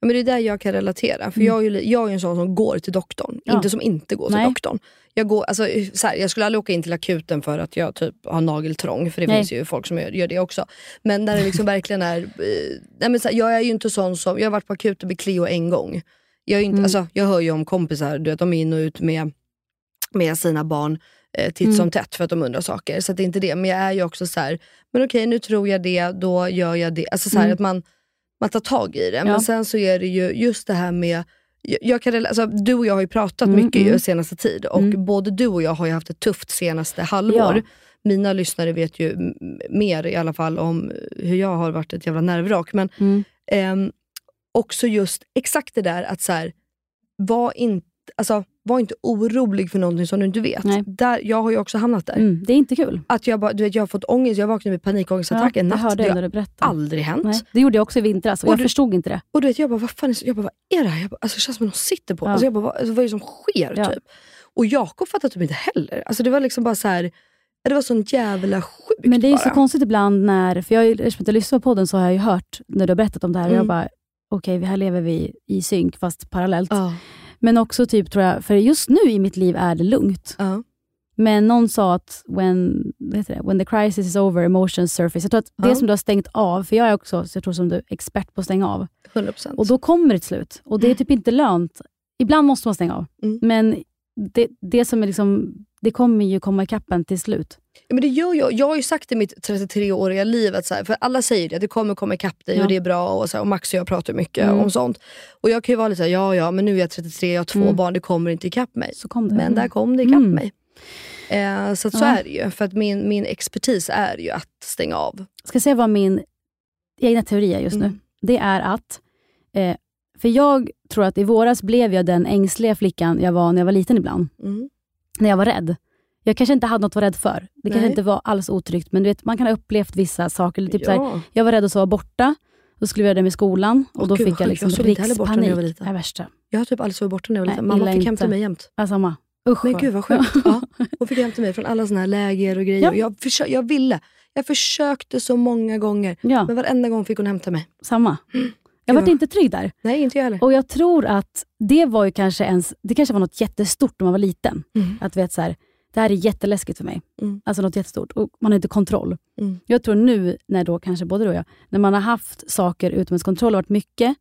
Mm. Ja, men det är där jag kan relatera. För Mm. jag, är ju, jag är en sån som går till doktorn, Ja. inte som inte går till Nej. doktorn. Jag, går, alltså, så här, jag skulle aldrig åka in till akuten för att jag typ har nageltrång, för det Nej. finns ju folk som gör, gör det också. Men när det liksom verkligen är... Eh, nej, men så här, jag är ju inte sån som... Jag har varit på akuten med Cleo en gång. Jag, är inte, Mm. alltså, jag hör ju om kompisar, du vet, de är in och ut med, med sina barn eh, titt Mm. som tätt för att de undrar saker. Så att det är inte det. Men jag är ju också så här, men okej nu tror jag det, då gör jag det. Alltså så här, Mm. att man, man tar tag i det. Ja. Men sen så är det ju just det här med jag, kan, alltså, du och jag har ju pratat Mm, mycket mm. senaste tid och Mm. både du och jag har ju haft ett tufft senaste halvår. Ja. Mina lyssnare vet ju mer i alla fall om hur jag har varit ett jävla nervvrak. Men Mm. ehm, också just exakt det där att så här, var, inte, alltså, var inte orolig för någonting som du inte vet. Nej. Där, jag har ju också hamnat där. Mm. Det är inte kul. Att jag, bara, du vet, jag har fått ångest, jag vaknade med panikångestattack en jag natt. hörde Det när du berättade. aldrig hänt. Nej, det gjorde jag också i vintras och Och jag du- förstod inte det. Och du vet, jag bara, vad fan är, jag bara, vad är det här? Jag bara, alltså, det känns som att någon sitter på Ja. alltså, jag bara, vad, alltså, vad är det som sker? Ja. Typ. Och Jakob fattade typ inte heller. Alltså, det var liksom bara så här, det var sån jävla sjukt Men det är ju bara. så konstigt ibland när, för jag, eftersom jag lyssnar på podden så har jag ju hört när du har berättat om det här och jag Mm. bara, okej här lever vi i synk fast parallellt. Ja, Men också typ tror jag, för just nu i mitt liv är det lugnt. ja. Men någon sa att when, det, when the crisis is over, emotions surface. Jag tror att det Ja. som du har stängt av, för jag är också så jag tror som du, expert på att stänga av. 100%. Och då kommer ett slut. Och det är typ inte lönt. Ibland måste man stänga av. Mm. Men det, det som är liksom, det kommer ju komma ikapp en till slut. Ja, men det gör jag. Jag har ju sagt i mitt 33-åriga liv, att så här, för alla säger det, det kommer komma ikapp dig Ja. och det är bra. Och, så här, och Max och jag pratar mycket Mm. om sånt. Och jag kan ju vara lite såhär, ja ja, men nu är jag 33, jag har två Mm. barn, det kommer inte ikapp mig. Så kom det. Men där kom det ikapp Mm. mig. Eh, så att så Ja. är det ju. För att min, min expertis är ju att stänga av. Ska jag säga vad min egna teori är just Mm. nu? Det är att, eh, för jag tror att i våras blev jag den ängsliga flickan jag var när jag var liten ibland. Mm. När jag var rädd. jag kanske inte hade något att vara rädd för. Det kanske Nej. inte var alls otryggt, men du vet, man kan ha upplevt vissa saker. Eller Typ så här, Ja. jag var rädd att sova borta, då skulle vi göra det med skolan och Åh, då gud, fick jag liksom Jag jag var rikspanik. liten. Det är värsta. Jag har typ aldrig sovit borta när jag var liten. Mamma fick hämta inte. mig jämt. Ja, samma. Usch, Men gud vad sjukt. Ja. Hon fick hämta mig från alla såna här läger och grejer. Ja. Jag, försö- jag ville. Jag försökte så många gånger. Ja, Men varenda gång fick hon hämta mig. samma. Jag var inte trygg där. Nej, inte jag heller. Och jag tror att det var ju kanske ens, det kanske var något jättestort när man var liten. Mm. Att vet så här, det här är jätteläskigt för mig. Mm. Alltså något jättestort. Och man har inte kontroll. Mm. Jag tror nu, när då kanske både du och jag, när man har haft saker utom ens kontroll och varit mycket,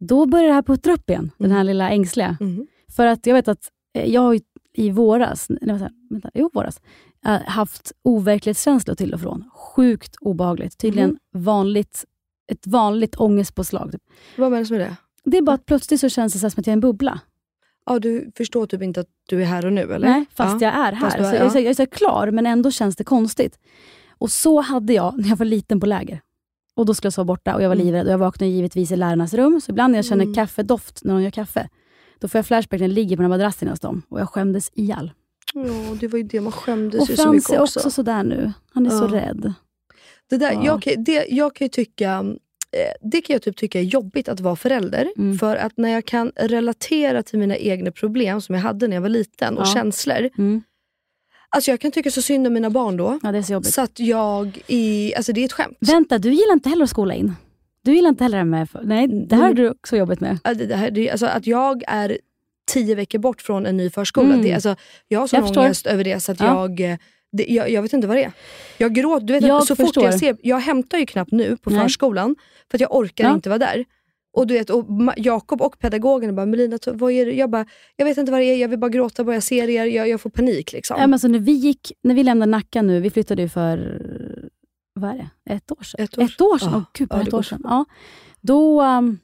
då börjar det här puttra upp igen. Den här lilla ängsliga. Mm. För att jag vet att eh, jag har i våras, nej, vänta, vänta, jo, våras, eh, haft overklighetskänslor till och från. Sjukt obehagligt. Tydligen vanligt, ett vanligt ångestpåslag. Typ. Vad menas med det? Det är bara att plötsligt så känns det så som att jag är en bubbla. Ja, du förstår typ inte att du är här och nu eller? Nej, fast ja. jag är här. Är- så jag, är ja. så, jag är så klar, men ändå känns det konstigt. Och så hade jag när jag var liten på läger. Och Då skulle jag sova borta och jag var Mm. livrädd. Och jag vaknade givetvis i lärarnas rum, så ibland när jag känner Mm. kaffedoft när de gör kaffe, då får jag flashback när jag ligger på den här madrassen hos dem. Och jag skämdes ihjäl. Ja, det var ju det man skämdes Och ju så Frans mycket är också. också sådär nu. Han är så Ja. rädd. Det, där, Ja. jag, kan, det, jag kan ju tycka, eh, det kan jag typ tycka är jobbigt att vara förälder. Mm. För att när jag kan relatera till mina egna problem som jag hade när jag var liten och Ja. känslor. Mm. Alltså jag kan tycka så synd om mina barn då. Ja, det är så jobbigt. Så att jag, i, alltså det är ett skämt. Vänta, du gillar inte heller att skola in? Du gillar inte heller det med... Nej, det här har du också jobbet med. Ja, Det, det här, det, alltså att jag är tio veckor bort från en ny förskola. Mm. Det, alltså, jag har sån Jag förstår. ångest över det så att Ja. jag, eh, det, jag... Jag vet inte vad det är. Jag gråter. Du vet, Jag så fort förstår. jag ser... Jag hämtar ju knappt nu på Nej. förskolan för att jag orkar Ja. inte vara där. Och du vet, och Jakob och pedagogen bara, Melina, vad är det? Jag bara, jag vet inte vad det är, jag vill bara gråta, börja serier, jag, jag får panik. Liksom. Ja, men alltså, när, vi gick, när vi lämnade Nacka nu, vi flyttade ju för vad är det? ett år sedan. Ett år Ett år sedan? Ja. Åh, gud, Ja, bara ett år sedan. Ja. Då um,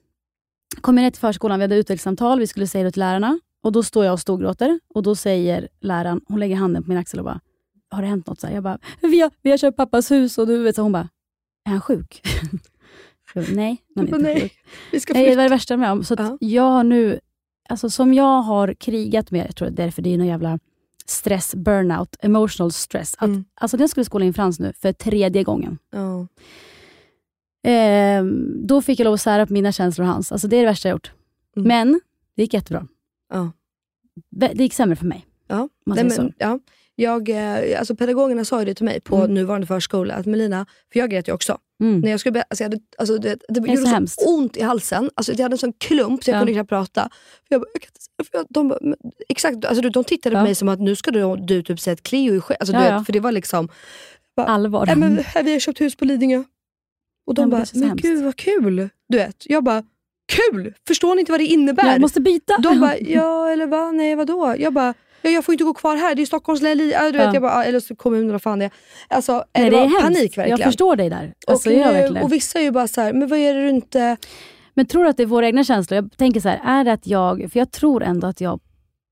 kom jag ner till förskolan, vi hade utvecklingssamtal, vi skulle säga det till lärarna. Och Då står jag och storgråter och då säger läraren, hon lägger handen på min axel och bara, har det hänt något? Så här, jag bara, vi har, vi har köpt pappas hus och du vet, så hon bara, är han sjuk? jag bara, nej, han är inte nej. sjuk. Vi ska Nej, det var det värsta med om. Så Ja. jag har nu, alltså som jag har krigat med, jag tror därför det är någon jävla stress, burnout, emotional stress. Att, Mm. Alltså den skulle skola in Frans nu för tredje gången. Ja. Ehm, då fick jag lov att sära på mina känslor och hans. Alltså det är det värsta jag gjort. Mm. Men det gick jättebra. Ja. Det det gick sämre för mig. Ja. säger men, ja. Jag, eh, alltså pedagogerna sa ju det till mig på Mm. nuvarande förskola, att Melina, för jag grät ju också. Mm. När jag skulle, alltså jag hade, alltså det, det, är gjorde så hemskt. ont i halsen. Alltså jag hade en sån klump så jag Ja. kunde knappt prata. För jag bara, jag inte, för jag, de, bara, men- exakt, alltså de tittade Ja. på mig som att nu ska du, du typ säga att Cleo är själv. Alltså, du Ja, vet. För det var liksom, Allvar. Nej, men, här, vi har köpt hus på Lidingö. Och de Ja, men det bara, men hemskt. gud vad kul. Du vet, jag bara, kul! Förstår ni inte vad det innebär? jag måste byta. De bara, ja eller va? Nej vadå? Jag bara, ja, jag får inte gå kvar här, det är Stockholms län, du vet, Ja. jag bara, eller så kommunen vad fan det. Alltså, Nej, det, det är hemskt. panik verkligen. Jag förstår dig där. Alltså, och, nu- och vissa är ju bara så här, men vad är det du inte... Men tror du att det är våra egna känslor? Jag tänker så här, är det att jag, för jag tror ändå att jag,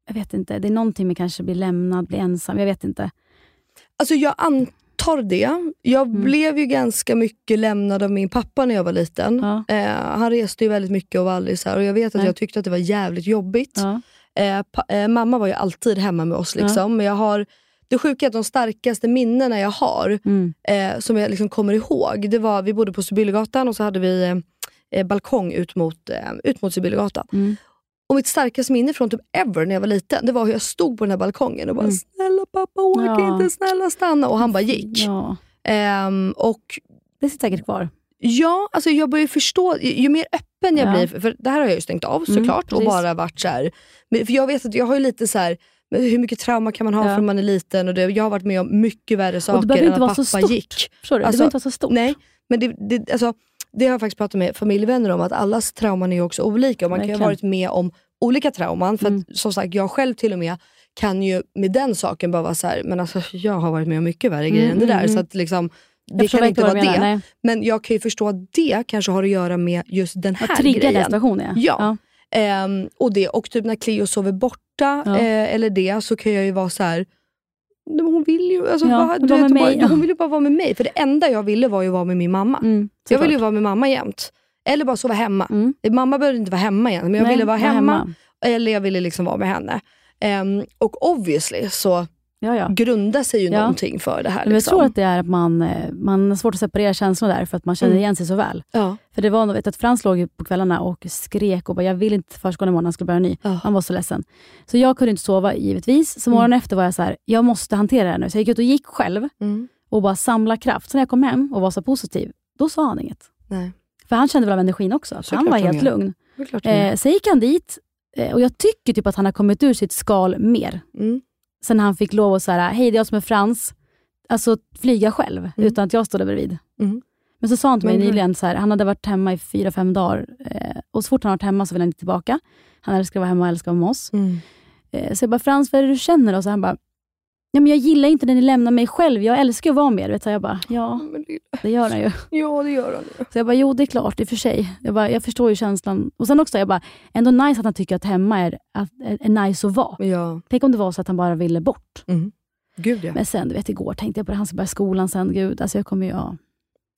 jag vet inte, det är någonting med kanske bli lämnad, bli ensam, jag vet inte. Alltså jag antar det. Jag Mm. blev ju ganska mycket lämnad av min pappa när jag var liten. Ja. Eh, han reste ju väldigt mycket och var aldrig så här, och jag vet att Nej. jag tyckte att det var jävligt jobbigt. Ja. Eh, eh, mamma var ju alltid hemma med oss. Liksom. Men jag har, det sjuka är att de starkaste minnena jag har, Mm. eh, som jag liksom kommer ihåg, det var vi bodde på Sibyllegatan och så hade vi eh, eh, balkong ut mot, eh, ut mot Sibyllegatan. Mm. Och mitt starkaste minne från typ ever när jag var liten, det var hur jag stod på den här balkongen och bara Mm. “snälla pappa åk Ja. inte, snälla stanna” och han bara gick. Ja. Ehm, och Det sitter säkert kvar. Ja, alltså jag börjar förstå, ju, ju mer öppen jag Ja. blir, för, det här har jag ju stängt av Mm, såklart och precis. bara varit så här. För jag vet att jag har ju lite så här, hur mycket trauma kan man ha Ja. från man är liten? Och det, jag har varit med om mycket värre saker behöver än inte att vara pappa så stort. gick. Förstår du? Alltså, det behöver inte vara så stort. Nej, men det, det, alltså, det har jag faktiskt pratat med familjevänner om, att allas trauman är också olika. Och man kan Verkligen. ha varit med om olika trauman. För Mm. att, som sagt, jag själv till och med kan ju med den saken bara vara så här, men alltså jag har varit med om mycket värre grejer än det mm, där. mm. Så att liksom, det kan inte vara det. menar. Men jag kan ju förstå att det kanske har att göra med just den här Att trigga den grejen. situationen. Ja. Ehm, och, det, och typ när Cleo sover borta, Ja. eh, eller det, så kan jag ju vara så här. "Nej, men Hon vill ju alltså, Ja, hon du vet, med bara, ja. hon vill ju bara vara med mig. För det enda jag ville var ju att vara med min mamma. Mm, jag ville ju vara med mamma jämt. Eller bara sova hemma. Mm. Mamma behövde inte vara hemma igen, men jag Nej, ville vara var hemma, eller jag ville liksom vara med henne. Ehm, och obviously så Ja, ja. grundar sig ju Ja. någonting för det här. Men jag Liksom. tror att det är att man, eh, man har svårt att separera känslor där, för att man känner Mm. igen sig så väl. ja. För det var vet, att Frans låg på kvällarna och skrek och bara, jag vill inte förskolan imorgon, han skulle börja ny. Ja. Han var så ledsen. Så jag kunde inte sova givetvis. Så morgonen efter var jag så här, jag måste hantera det här nu. Så jag gick ut och gick själv Mm. och bara samla kraft. Så när jag kom hem och var så positiv, då sa han inget. Nej. För han kände väl av energin också. Så han var helt lugn. Mm. Eh, sen gick han dit eh, och jag tycker typ att han har kommit ur sitt skal mer. mm. Sen han fick lov att säga, hej det är jag som är Frans. Alltså flyga själv, Mm. utan att jag står där bredvid. Mm. Men så sa han till mig nyligen, så här, han hade varit hemma i fyra, fem dagar. Eh, och så fort han varit hemma så vill han inte tillbaka. Han älskar att vara hemma och älskar att vara med oss. Mm. Eh, så jag bara, Frans vad är det du känner? Och så han bara, ja, men jag gillar inte när ni lämnar mig själv. Jag älskar att vara med er. Jag bara, ja det- det gör han ju. Ja, det gör han ju. Så jag bara, jo det är klart i och för sig. Jag, bara, jag förstår ju känslan. Och sen också, jag bara, ändå nice att han tycker att hemma är, att, är, nice att vara. Ja. Tänk om det var så att han bara ville bort. Mm. Gud ja. Men sen, du vet igår tänkte jag på det, han ska börja skolan sen. Gud, alltså jag kommer ju ha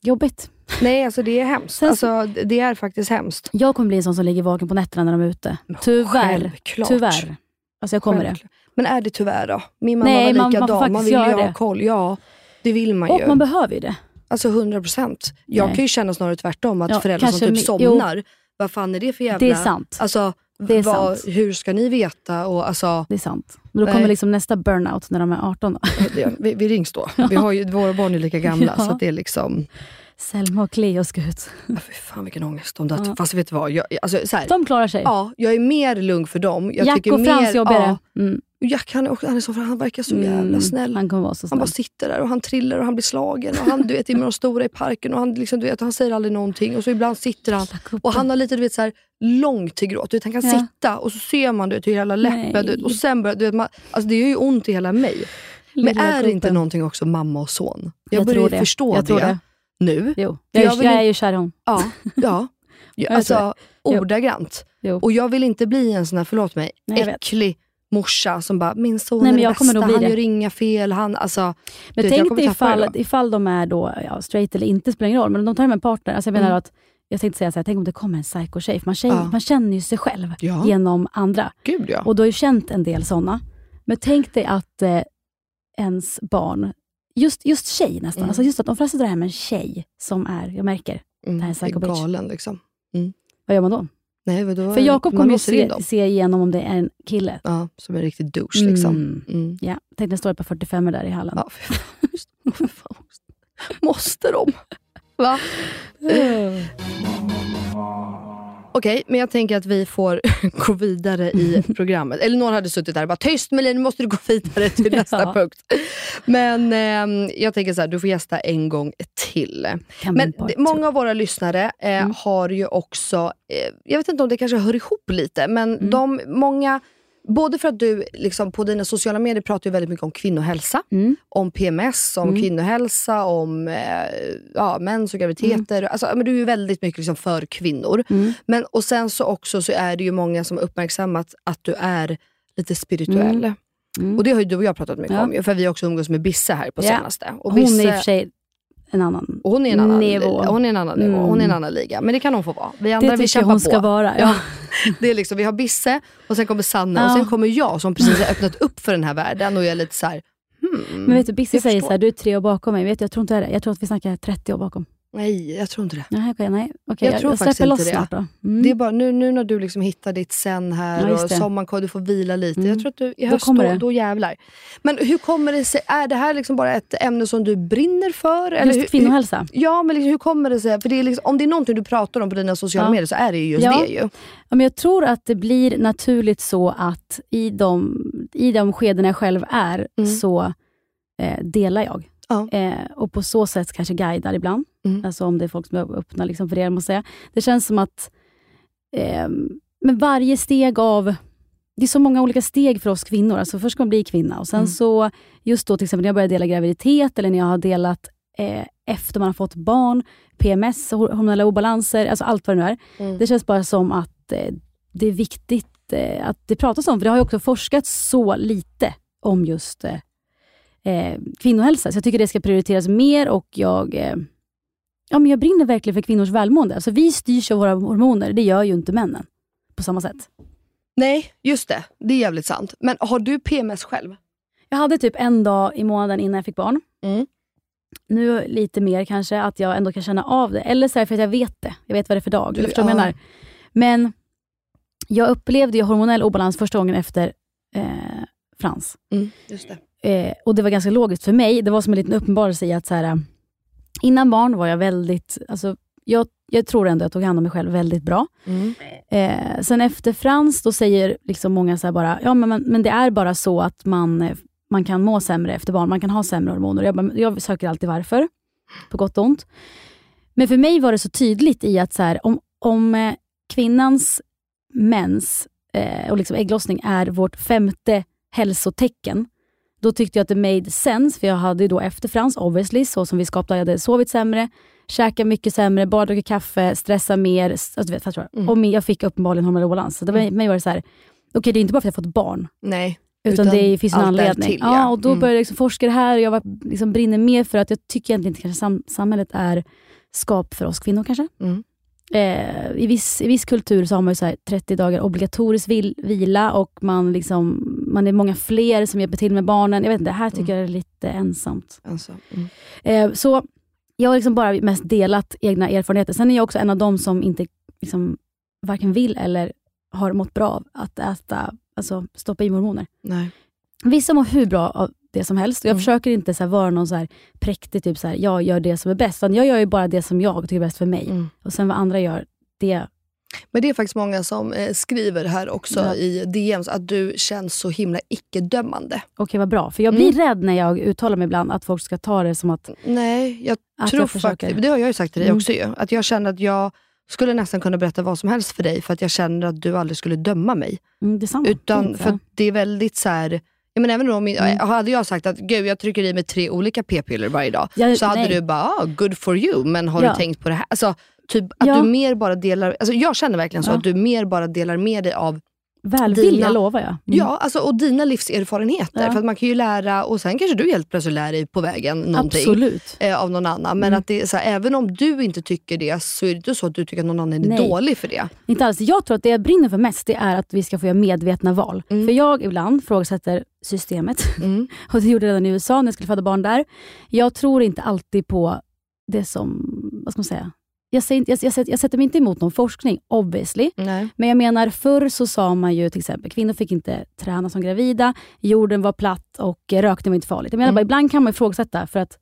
jobbigt. Nej, alltså det är hemskt. Sen- Alltså, det är faktiskt hemskt. Jag kommer bli en sån som ligger vaken på nätterna när de är ute. Tyvärr. Självklart. Tyvärr. Alltså jag kommer det. Men är det tyvärr då? Min mamma Nej, var man- man likadan. Man, faktiskt vill ju ha koll. Ja, det vill man Och ju. man behöver ju det. Alltså 100 procent. Jag kan ju känna snarare tvärtom, att Ja, föräldrar som typ mi- jo. somnar, vad fan är det för jävla... Det är sant. Alltså, Det är vad, sant. hur ska ni veta? Och, alltså, Det är sant. Men då Nej. kommer liksom nästa burnout när de är 18. Då. vi, vi rings då. Vi har ju, våra barn är lika gamla, Ja. så det är liksom... Selma och Cleo ska ut. Ja, fy fan vilken ångest. De där, Ja. Fast vet du vad? Jag, alltså, så här, De klarar sig. ja, jag är mer lugn för dem. Jag Jack tycker och Frans mer, jobbigare. Ja, Mm. Jack han, är också, han, är så, han verkar så jävla Mm. snäll. Han kommer vara så Han snäll. bara sitter där och han trillar och han blir slagen. Och han du vet, är med de stora i parken och han, liksom, du vet, han säger aldrig någonting. Och så ibland sitter han och han har lite du vet, så här, långt till gråt. Du vet, han kan Ja. sitta och så ser man du vet, hur hela läppen ut. Och sen börjar, du vet, man, alltså, det gör ju ont i hela mig. Men Lilla är det inte någonting också mamma och son? Jag, Jag börjar förstå Jag det, det. nu. Jo. Jag, jag jag är ju kär i honom. Ja, ja. Alltså, ordagrant. Jo. Och jag vill inte bli en sån här, förlåt mig, Nej, äcklig morsa som bara, min son Nej, är men det jag bästa, han det. gör inga fel. Han, alltså, Men vet, tänk dig ifall, ifall de är då, ja, straight eller inte, spelar ingen roll, men de tar hem en partner. Alltså jag menar Mm. att, jag tänkte säga så här, tänk om det kommer en psycho-tjej, för man, tjej, Ja. man känner ju sig själv Ja. genom andra. Gud ja. Och du har ju känt en del sådana. Men tänk dig att eh, ens barn, just, just tjej nästan, Mm. alltså just att de flesta drar hem en tjej som är, jag märker, Mm, det här är psycho bitch. galen liksom. vad gör man då? Nej, men då, För Jakob kommer ju se, se igenom om det är en kille. Ja, som en riktig douche liksom. Mm. Mm. Ja, tänk när står ett par 45 där i hallen. Ja, fy fan. Måste de? Va? Okej, men jag tänker att vi får gå vidare i programmet. Eller någon hade suttit där och bara “Tyst Melin, nu måste du gå vidare till nästa Ja. punkt”. Men ehm, jag tänker så här, du får gästa en gång till. Men många av våra lyssnare eh, Mm. har ju också, eh, jag vet inte om det kanske hör ihop lite, men Mm. de, många, både för att du liksom, på dina sociala medier pratar ju väldigt mycket om kvinnohälsa, Mm. om PMS, om Mm. kvinnohälsa, om eh, ja, mens och graviditeter. Alltså, men du är ju väldigt mycket liksom för kvinnor. Mm. Men, och sen så också så är det ju många som har uppmärksammat att du är lite spirituell. Mm. Mm. Och det har ju du och jag pratat mycket Ja. om, för vi har också umgås med Bisse här på senaste. Och Hon är i Bisse- och för sig en annan och hon är en annan nivå. Hon är en annan nivå. Hon är en Mm. annan liga. Men det kan hon få vara. Vi andra Det vi kämpar hon på. ska vara. Ja. Det är liksom, vi har Bisse, och sen kommer Sanna och Ja. sen kommer jag som precis har öppnat upp för den här världen och jag är lite så här, hmm, Men vet du, Bisse säger förstår. så här, du är tre år bakom mig. Vet du, jag tror inte är det. Jag tror att vi snackar 30 år bakom. Nej, jag tror inte det. Nej, okej, nej. Okej, Jag jag, tror jag faktiskt inte loss det. snart då. Mm. Det är bara nu, nu när du liksom hittar ditt sen här Ja, och sommaren du får vila lite. Mm. Jag tror att du i Då höst, då, det. då jävlar. Men hur kommer det sig, är det här liksom bara ett ämne som du brinner för? Eller Just hur, kvinnohälsa. Ja, men liksom, hur kommer det sig? För det är liksom, om det är någonting du pratar om på dina sociala Ja. medier så är det ju just Ja. det ju. Ja, men jag tror att det blir naturligt så att i de, i de skeden jag själv är, Mm. så eh, delar jag. Ja. Eh, och på så sätt kanske guidar ibland. Mm. Alltså om det är folk som är öppna liksom för det, måste säga. Det känns som att eh, men varje steg av det är så många olika steg för oss kvinnor. Alltså först ska man bli kvinna och sen Mm. så, just då till exempel när jag började dela graviditet eller när jag har delat eh, efter man har fått barn, PMS, hor- hormonella obalanser, alltså allt vad det nu är. Mm. Det känns bara som att eh, det är viktigt eh, att det pratas om, för det har ju också forskats så lite om just eh, kvinnohälsa. Så jag tycker det ska prioriteras mer och jag, eh, ja, men jag brinner verkligen för kvinnors välmående. Alltså vi styrs av våra hormoner, det gör ju inte männen på samma sätt. Nej, just det. Det är jävligt sant. Men har du PMS själv? Jag hade typ en dag i månaden innan jag fick barn. Mm. Nu lite mer kanske, att jag ändå kan känna av det. Eller så är det för att jag vet det. Jag vet vad det är för dag. Du- Du, förstår vad jag ja. menar? Men jag upplevde ju hormonell obalans första gången efter eh, Frans. Mm. Just det. Eh, och det var ganska logiskt för mig. Det var som en liten uppenbarelse i att så här, innan barn var jag väldigt, alltså, jag, jag tror ändå att jag tog hand om mig själv väldigt bra. Mm. Eh, sen efter Frans, då säger liksom många så bara, ja men, men, men det är bara så att man, eh, man kan må sämre efter barn, man kan ha sämre hormoner. Jag, bara, jag söker alltid varför, på gott och ont. Men för mig var det så tydligt i att så här, om, om eh, kvinnans mens eh, och liksom ägglossning är vårt femte hälsotecken, då tyckte jag att det made sense, för jag hade ju då efter Frans, obviously, så som vi skapade, jag hade sovit sämre, käkat mycket sämre, bara druckit kaffe, stressat mer. Alltså, du vet, förstår du? Mm. Och min- jag fick uppenbarligen hormonell obalans. Så det Mm. mig var det så här, okej det är inte bara för att jag fått barn, Nej. utan, Utan det finns en anledning. därtill, ja. ja. och då Mm. började jag liksom forska det här och jag var, liksom brinner mer för att jag tycker egentligen inte kanske sam, samhället är skap för oss kvinnor kanske. Mm. Eh, i, viss, I viss kultur så har man ju så här 30 dagar obligatorisk vil, vila och man, liksom, man är många fler som hjälper till med barnen. Jag vet inte, det här tycker Mm. jag är lite ensamt. Alltså, mm. Eh, så jag har liksom bara mest delat egna erfarenheter. Sen är jag också en av dem som inte liksom, varken vill eller har mått bra av att äta, alltså stoppa i hormoner. Nej. Vissa mår hur bra av det som helst. Jag Mm. försöker inte så vara någon så här präktig, typ så här, jag gör det som är bäst. Jag gör ju bara det som jag tycker är bäst för mig. Mm. Och sen vad andra gör, det... Men det är faktiskt många som eh, skriver här också Ja. i DMs att du känns så himla icke-dömande. Okej, vad bra. För jag blir Mm. rädd när jag uttalar mig ibland, att folk ska ta det som att, Nej, jag att tror jag faktiskt, det har jag ju sagt till dig Mm. också ju, att jag känner att jag skulle nästan kunna berätta vad som helst för dig för att jag känner att du aldrig skulle döma mig. Mm, det. Utan för det är väldigt så här. Jag menar, även om, Mm. hade jag sagt att Gud, jag trycker i mig tre olika p-piller varje dag, Ja, så hade nej. du bara, ah, good for you, men har Ja. du tänkt på det här? Alltså, typ att Ja. du mer bara delar, alltså jag känner verkligen så Ja. att du mer bara delar med dig av Välvilja dina- lovar jag. Mm. Ja, alltså, och dina livserfarenheter. Ja. För att man kan ju lära, och sen kanske du helt plötsligt lär dig på vägen någonting. Absolut. Eh, av någon annan. Men Mm. att det så här, även om du inte tycker det så är det inte så att du tycker att någon annan är Nej. dålig för det. Inte alls. Jag tror att det jag brinner för mest, det är att vi ska få göra medvetna val. Mm. För jag ibland ifrågasätter systemet. Mm. Och det gjorde jag redan i USA när jag skulle föda barn där. Jag tror inte alltid på det som, vad ska man säga? Jag, säger jag, jag, sätter, jag sätter mig inte emot någon forskning, obviously. Nej. Men jag menar, förr så sa man ju till exempel, kvinnor fick inte träna som gravida, jorden var platt och eh, rökning var inte farligt. Jag menar Mm. bara, ibland kan man ifrågasätta, för att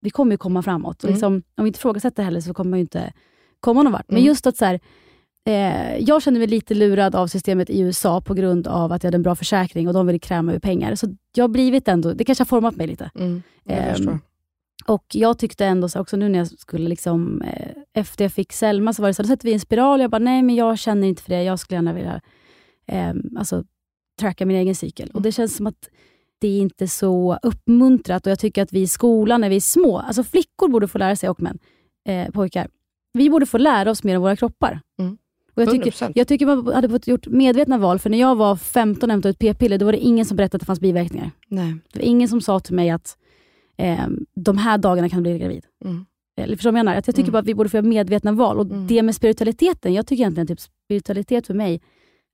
vi kommer ju komma framåt. Mm. liksom, om vi inte ifrågasätter heller så kommer man ju inte komma någon vart. Men Mm. just att så här, eh, jag kände mig lite lurad av systemet i USA på grund av att jag hade en bra försäkring och de ville kräma ur pengar. Så jag har blivit ändå, det kanske har format mig lite. Mm. Jag förstår. Och jag tyckte ändå, så också nu när jag skulle, liksom, eh, efter jag fick Selma, så var det så då sätter vi en spiral. Jag bara, nej men jag känner inte för det. Jag skulle gärna vilja eh, alltså, tracka min egen cykel. Och det känns som att det är inte så uppmuntrat och jag tycker att vi i skolan när vi är små, alltså flickor borde få lära sig och män, eh, pojkar, vi borde få lära oss mer om våra kroppar. Mm. Och jag, tycker, 100%. jag tycker man hade fått gjort medvetna val, för när jag var 15 och hämtade ut p-piller, då var det ingen som berättade att det fanns biverkningar. Nej. Det var ingen som sa till mig att eh, de här dagarna kan du bli gravid. Mm. Eller förstår du vad jag menar? Att jag tycker Mm. bara att vi borde få göra medvetna val. Och Mm. det med spiritualiteten, jag tycker egentligen typ spiritualitet för mig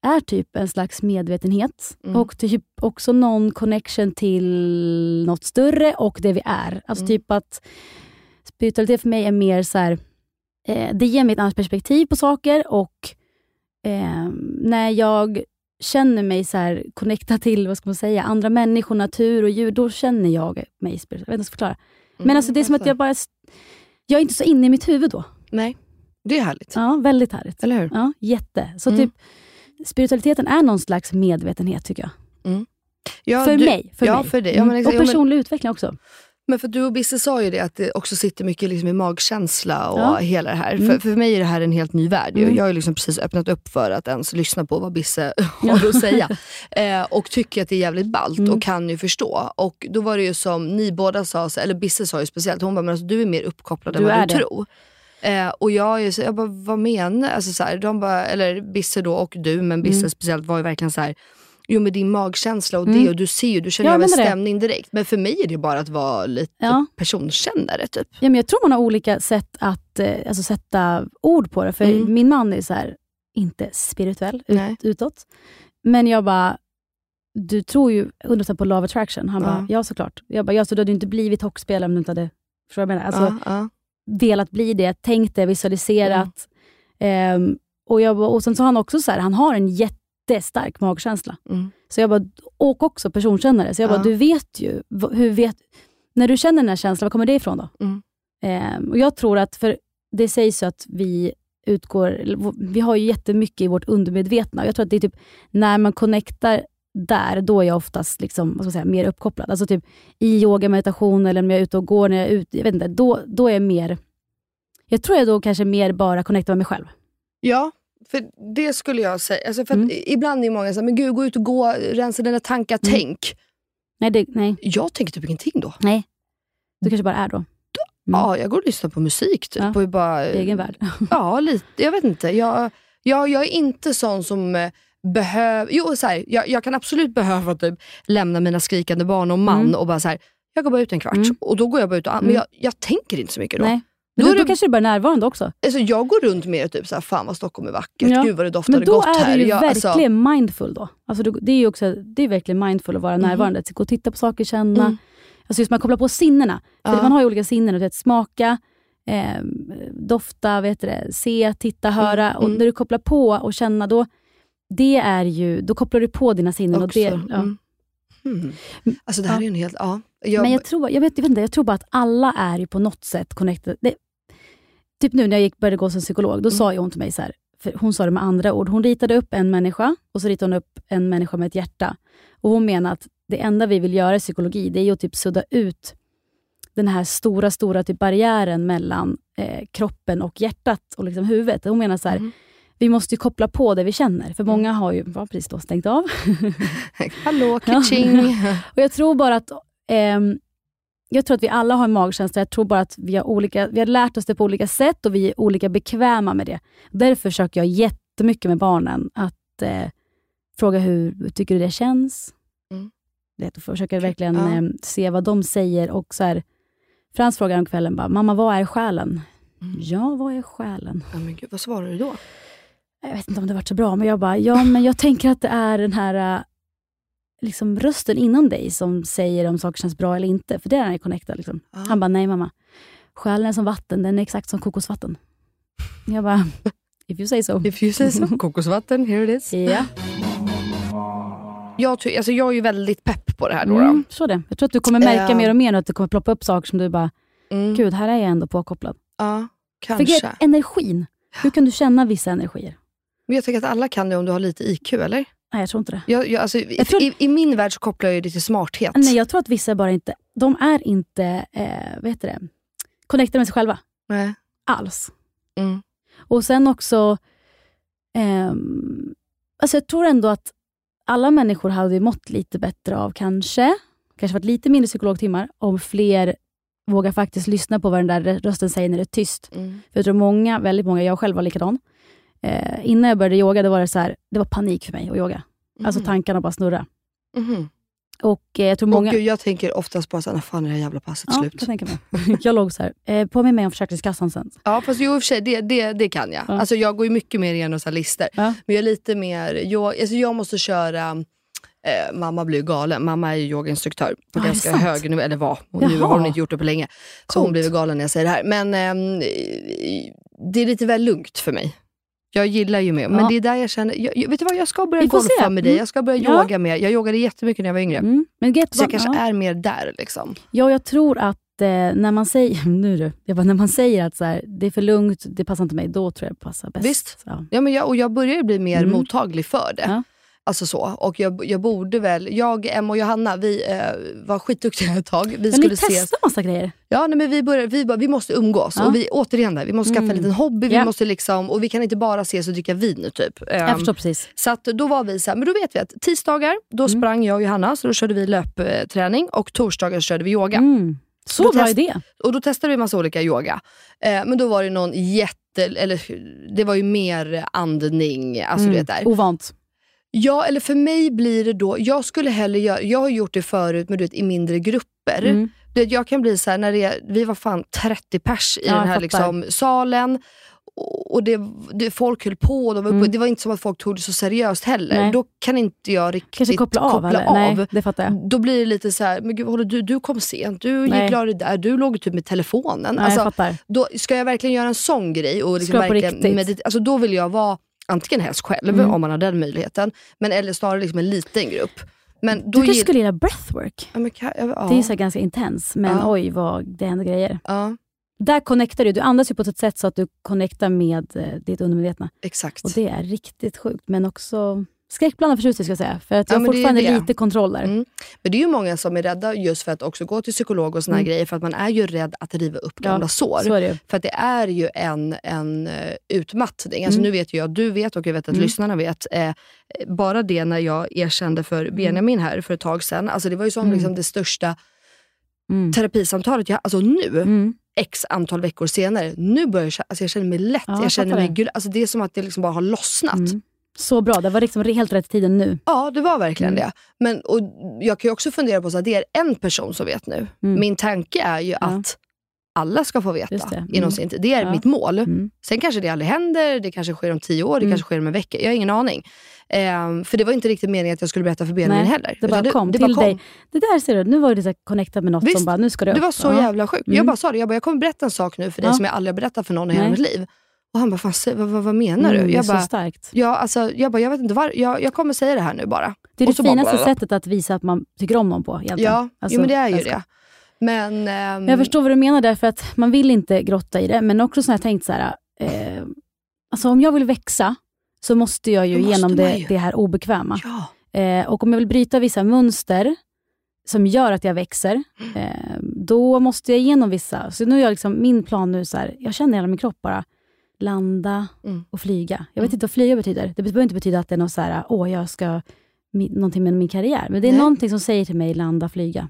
är typ en slags medvetenhet. Mm. Och typ också någon connection till något större och det vi är. Alltså Mm. typ att spiritualitet för mig är mer så här, eh, det ger mig ett annat perspektiv på saker och eh, när jag känner mig så här connectad till vad ska man säga, andra människor, natur och djur, då känner jag mig spirituell. Jag vet inte hur jag ska förklara. Men alltså det är som att jag bara... Jag är inte så inne i mitt huvud då. Nej, det är härligt. Ja, väldigt härligt. Eller hur? Ja, jätte. Så Mm. typ spiritualiteten är någon slags medvetenhet tycker jag. Ja, för du- mig. För ja, mig. för dig. Ja, Mm. men exakt. och personlig utveckling också. Men för du och Bisse sa ju det att det också sitter mycket liksom i magkänsla och Ja. hela det här. Mm. För, för mig är det här en helt ny värld. Mm. Jag har liksom precis öppnat upp för att ens lyssna på vad Bisse har att säga. Eh, och tycker att det är jävligt ballt Mm. och kan ju förstå. Och då var det ju som ni båda sa, eller Bisse sa ju speciellt, hon bara, men alltså, du är mer uppkopplad än Du vad är du det. tror. Eh, och jag, är så, jag bara, vad menar alltså, så här, de bara, Eller Bisse då och du, men Bisse Mm. speciellt var ju verkligen så här. Jo men din magkänsla och Mm. det och du ser ju, du känner Ja, av en men det stämning direkt. Men för mig är det bara att vara lite Ja. personkännare typ. Ja, men jag tror man har olika sätt att eh, alltså, sätta ord på det. För Mm. min man är så här, inte spirituell Nej. ut, utåt. Men jag bara, du tror ju 100% på love attraction. Han bara, ja såklart. Jag bara, ja så du hade inte blivit hockeyspelare om du inte hade, förstår du vad jag menar? Alltså, ja, ja. velat bli det, tänkt det, visualiserat. Ehm, och, jag, bara- och sen så har han också så här, han har en jättestark magkänsla. Mm. Så jag bara, och också personkännare. Så jag bara, Ja. du vet ju, hur vet, när du känner den här känslan, var kommer det ifrån då? Mm. Ehm, och jag tror att, för det sägs ju att vi utgår, vi har ju jättemycket i vårt undermedvetna. Jag tror att det är typ när man connectar där, då är jag oftast liksom, vad ska jag säga, mer uppkopplad. Alltså typ i yoga, meditation eller om jag är ute och går, när jag är ute, jag vet inte, då, då är jag mer, jag tror jag då kanske mer bara connectar med mig själv. Ja, för det skulle jag säga. Alltså för Mm. Ibland är många såhär, men gud gå ut och gå, rensa dina tankar, Mm. tänk. Nej, det, nej, Jag tänker typ ingenting då. nej. Du kanske bara är då. Mm. Ja, jag går och lyssnar på musik typ. Ja. Och bara, Egen värld. Ja, lite. Jag vet inte. Jag, jag, jag är inte sån som eh, behöver... Jo, så här, jag, jag kan absolut behöva typ, lämna mina skrikande barn och man Mm. och bara så här, jag går bara ut en kvart. Mm. Och då går jag bara ut och, Men Mm. jag, jag tänker inte så mycket då. Nej. Men då, är då kanske du bara är närvarande också. Alltså, jag går runt med typ så här, fan vad Stockholm är vackert, Ja. gud vad det doftade Men då gott är här. du ju Jag, alltså- verkligen mindful då. Alltså du- det är ju också, det är verkligen mindful att vara Mhm. närvarande. Att gå och titta på saker, känna. Mm. Alltså just man kopplar på sinnena. För Ja. man har ju olika sinnen. Du vet, smaka, eh, dofta, vet du det, se, titta, höra. Och mm. när du kopplar på och känna, då, det är ju, då kopplar du på dina sinnen. Och också. det, ja. mm. Mm. Alltså det här Ja. är ju en helt... Ja. Jag, Men jag tror, jag, vet, jag, vet inte, jag tror bara att alla är ju på något sätt connected. Det, typ nu när jag gick, började gå som psykolog, då Mm. sa hon till mig så här, hon sa det med andra ord. Hon ritade upp en människa och så ritade hon upp en människa med ett hjärta. Och Hon menar att det enda vi vill göra i psykologi, det är att typ sudda ut den här stora, stora typ barriären mellan eh, kroppen och hjärtat och liksom huvudet. Hon menar så här, Mm. vi måste ju koppla på det vi känner. För många har ju, precis då stängt av. Hallå, kitching. Och jag tror bara att ehm, jag tror att vi alla har en magkänsla. Jag tror bara att vi har, olika, vi har lärt oss det på olika sätt och vi är olika bekväma med det. Därför försöker jag jättemycket med barnen att eh, fråga hur tycker du det känns? Mm. Det, och försöka verkligen Ja. eh, se vad de säger. Och så här, Frans frågar om kvällen, bara, mamma vad är själen? Mm. Ja, vad är själen? Ja, men gud, vad svarar du då? Jag vet inte om det var så bra, men jag bara, ja men jag tänker att det är den här äh, liksom rösten inom dig som säger om saker känns bra eller inte. För det är den jag connectad. Liksom. Ja. Han bara, nej mamma. Själen är som vatten, den är exakt som kokosvatten. Jag bara, if you say so. If you say so. Kokosvatten, here it is. Ja, Jag, alltså, jag är ju väldigt pepp på det här. Då. mm, så det. Jag tror att du kommer märka Ja. mer och mer nu att det kommer ploppa upp saker som du bara, Mm. gud här är jag ändå påkopplad. Ja, För kanske. grejen- energin, hur kan du känna vissa energier? Men jag tänker att alla kan det om du har lite IQ, eller? Nej, jag tror inte det. Jag, jag, alltså, i, Jag tror- i, I min värld så kopplar jag det till smarthet. Nej, jag tror att vissa bara inte, de är inte, eh, vad heter det, connectade med sig själva. Nej. Alls. Mm. Och sen också, ehm, alltså jag tror ändå att alla människor hade mått lite bättre av kanske, kanske varit lite mindre psykologtimmar, om fler vågar faktiskt lyssna på vad den där rösten säger när det är tyst. Mm. För jag tror många, väldigt många, jag själv var likadan. Eh, innan jag började yoga, det var det så här, det var panik för mig att yoga. Alltså Mhm. tankarna bara snurra. Mhm. Och eh, jag tror Och många... gud, jag tänker oftast bara såhär, när fan är det här jävla passet ja, slut? kan tänka mig. jag låg så här, eh, på med mig om Försäkringskassan sen. Ja, fast jo, i och för sig, det, det, det kan jag. Ja. Alltså, jag går ju mycket mer igenom så här listor. Ja. Men jag är lite mer, jag, alltså, jag måste köra, eh, mamma blir galen. Mamma är ju yogainstruktör på det ganska hög nivå, eller var. Och nu har hon inte gjort det på länge. Så hon Coolt. blir väl galen när jag säger det här. Men ehm, det är lite väl lugnt för mig. Jag gillar ju mer, men Ja. det är där jag känner, jag, vet du vad, jag ska börja golfa se. med dig. Mm. Jag ska börja Ja. yoga mer. Jag yogade jättemycket när jag var yngre. Mm. Men get, Så jag kanske är mer där liksom. Ja, jag tror att eh, när man säger, nu du, jag bara, när man säger att så här, det är för lugnt, det passar inte mig, då tror jag det passar bäst. Visst. Ja. Ja, men jag, och jag börjar bli mer Mm. mottaglig för det. Ja. Alltså så. Och jag, jag borde väl, jag, Emma och Johanna, vi eh, var skitduktiga ett tag. Vi Men skulle ni ses. testar massa grejer. Ja, nej, men vi, började, vi, bara, vi måste umgås. Ja. Och vi, återigen, där, vi måste skaffa Mm. en liten hobby. Vi Ja. måste liksom, och vi kan inte bara ses och dricka vin. Typ. jag Ehm, förstår precis. så att då var vi så här, men då vet vi att tisdagar, då Mm. sprang jag och Johanna, så då körde vi löpträning. Och torsdagar körde vi yoga. Mm. Så Då bra test- idé. Och då testade vi massa olika yoga. Eh, men då var det någon jätte, eller det var ju mer andning. Alltså du vet där. Ovant. Ja, eller för mig blir det då, jag skulle hellre göra, jag har gjort det förut men du vet, i mindre grupper. Mm. Du vet, jag kan bli så här, när det vi var fan 30 pers i Ja, den här liksom, salen. och det, det, folk höll på, och de var uppe, Mm. det var inte som att folk tog det så seriöst heller. Nej. Då kan inte jag riktigt Kanske koppla av? eller? av. Nej, det fattar jag. Då blir det lite så här, men gud, håller du, du kom sent, du Nej. gick klar i där, du låg typ med telefonen. Nej, alltså, jag fattar. då, ska jag verkligen göra en sån grej, och liksom verkligen riktigt. medit- alltså, då vill jag vara antingen helst själv, Mm. om man har den möjligheten, men eller snarare liksom en liten grupp. Men Du kanske skulle gilla breathwork? ja, kan- ja. Det är så ganska intens, men Ja. oj vad det händer grejer. Där connectar du. Du andas ju på ett sätt så att du connectar med eh, ditt undermedvetna. exakt. Och det är riktigt sjukt, men också skräckblandad förtjusning ska jag säga. För att Ja, jag har det är fortfarande det. lite kontroll där. Mm. Men det är ju många som är rädda just för att också gå till psykolog och såna här Mm. grejer, för att man är ju rädd att riva upp Ja, gamla sår. Så. För att det är ju en, en eh, utmattning. Alltså Mm. Nu vet ju jag, du vet och jag vet att Mm. lyssnarna vet. Eh, bara det när jag erkände för Benjamin här för ett tag sedan. Alltså det var ju som Mm. liksom det största Mm. terapisamtalet jag Alltså nu, Mm. x antal veckor senare, nu börjar jag, alltså jag känner mig lätt. Ja, jag jag känner mig det. gul. Alltså det är som att det liksom bara har lossnat. Mm. Så bra, det var liksom helt rätt tiden nu. Ja, det var verkligen det. Men, och jag kan ju också fundera på att det är en person som vet nu. Mm. Min tanke är ju att alla ska få veta det. inom Mm. sin tid. Det är Ja. mitt mål. Mm. Sen kanske det aldrig händer, det kanske sker om tio år, det Mm. kanske sker om en vecka. Jag har ingen aning. Ehm, för det var inte riktigt meningen att jag skulle berätta för Benjamin heller. Det bara Utan kom det till bara dig. Det där ser du, nu var det så här connectat med något Visst, som bara, nu ska det Det upp. var så Ja. jävla sjukt. Jag Mm. bara sa det, jag, bara, jag kommer berätta en sak nu för dig Ja. som jag aldrig har berättat för någon i hela mitt liv. Och han bara, Fan, vad, vad, vad menar Mm, du? är Jag så bara, starkt. ja, alltså, jag, bara, jag vet inte var, jag, jag kommer säga det här nu bara. Det är Och det så bara- finaste sättet att visa att man tycker om någon på. Egentligen. Ja, Alltså, jo, men det är ju det. Men, ehm, Jag förstår vad du menar där, för att man vill inte grotta i det, men också så har jag tänkt så här, eh, alltså om jag vill växa, så måste jag ju måste genom det, ju. det här obekväma. Ja. Eh, och om jag vill bryta vissa mönster som gör att jag växer, eh, då måste jag igenom vissa. Så nu är jag liksom, min plan nu, så här, jag känner hela min kropp bara, landa Mm. och flyga. Jag vet Mm. inte vad flyga betyder. Det behöver inte betyda att det är något så här, åh, jag ska, någonting med min karriär. Men det är Nej. någonting som säger till mig, landa, flyga.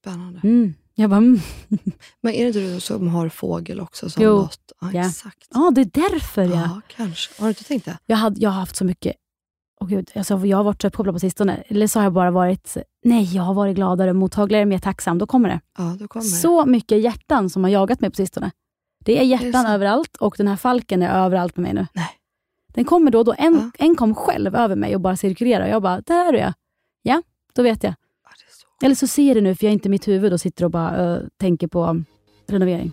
Spännande. Mm. Jag bara, mm. Men är det inte du som har fågel också? Som Jo. Något? Ja, Ja. exakt. ja, det är därför jag... Ja, kanske. Har du inte tänkt det? Jag, hade, jag har haft så mycket... Oh gud, alltså jag har varit så uppkopplad på sistone. Eller så har jag bara varit... Nej, jag har varit gladare, mottagligare, mer tacksam. Då kommer det. Ja, då kommer det. Så mycket hjärtan som har jagat mig på sistone. Det är hjärtan sant? överallt och den här falken är överallt med mig nu. Nej. Den kommer då och då. En, Ja. en kom själv över mig och bara cirkulerar. Jag bara, där är du ja. Ja, då vet jag. Ja, det är så. Eller så ser jag det nu, för jag är inte i mitt huvud och sitter och bara uh, tänker på renovering.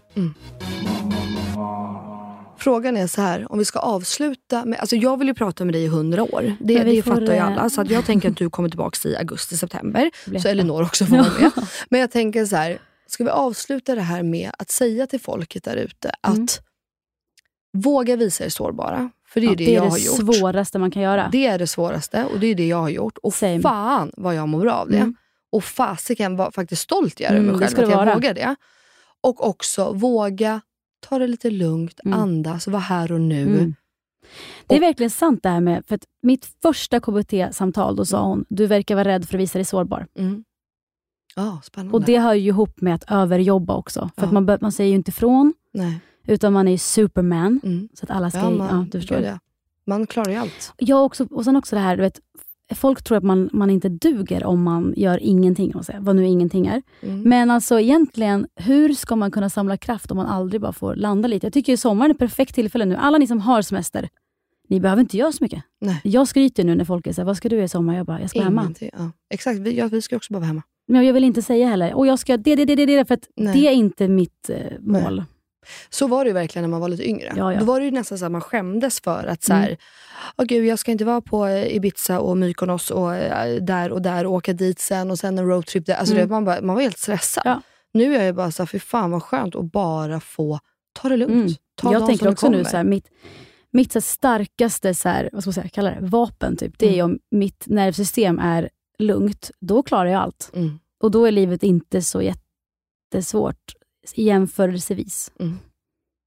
Frågan är så här, om vi ska avsluta med... Alltså jag vill ju prata med dig i hundra år. Det, det fattar ju eh, alla. Så jag tänker att du kommer tillbaka i augusti, september. Så Elinor också får vara med. Men jag tänker så här, ska vi avsluta det här med att säga till folket där ute att Mm. våga visa er sårbara. För det är Ja, det, det är jag det har gjort. svåraste man kan göra. Det är det svåraste och det är det jag har gjort. Och Same. fan vad jag mår bra av det. Mm. Och fasiken var faktiskt stolt jag är Mm, över mig det själv att jag vara. vågar det. Och också våga ta det lite lugnt, Mm. andas, vara här och nu. Mm. Det är verkligen sant det här med, för att mitt första KBT-samtal, då sa hon, du verkar vara rädd för att visa dig sårbar. Mm. Ja, spännande. Och det hör ju ihop med att överjobba också. För Ja. att man, man säger ju inte ifrån, Nej. utan man är ju superman. Mm. Så att alla ska... Ja, Ja, man, du förstår. ja. man klarar ju allt. Jag också, och sen också det här, du vet, folk tror att man, man inte duger om man gör ingenting, man säger, vad nu ingenting är. Mm. Men alltså egentligen, hur ska man kunna samla kraft om man aldrig bara får landa lite? Jag tycker ju sommaren är ett perfekt tillfälle nu. Alla ni som har semester, ni behöver inte göra så mycket. Nej. Jag skryter nu när folk här, vad ska du göra i sommar? Jag bara, jag ska vara hemma. Ja. Exakt, vi, ja, vi ska också bara vara hemma. Men jag vill inte säga heller, och jag ska det, det, det, det, det för att Nej. det är inte mitt eh, mål. Så var det ju verkligen när man var lite yngre. Ja, ja. Då var det nästan så att man skämdes för att så här, Mm. Gud, jag ska inte vara på eh, Ibiza och Mykonos och eh, där och där och åka dit sen och sen en roadtrip där. Alltså, Mm. det, man, bara, man var helt stressad. Ja. Nu är jag bara så här, fy fan vad skönt att bara få ta det lugnt. Mm. Ta jag tänker också nu, så här, mitt, mitt så starkaste så här, vad ska man säga, kalla det, vapen, typ, det är ju om mitt nervsystem är lugnt. Då klarar jag allt. Mm. Och då är livet inte så jättesvårt jämförelsevis. Mm.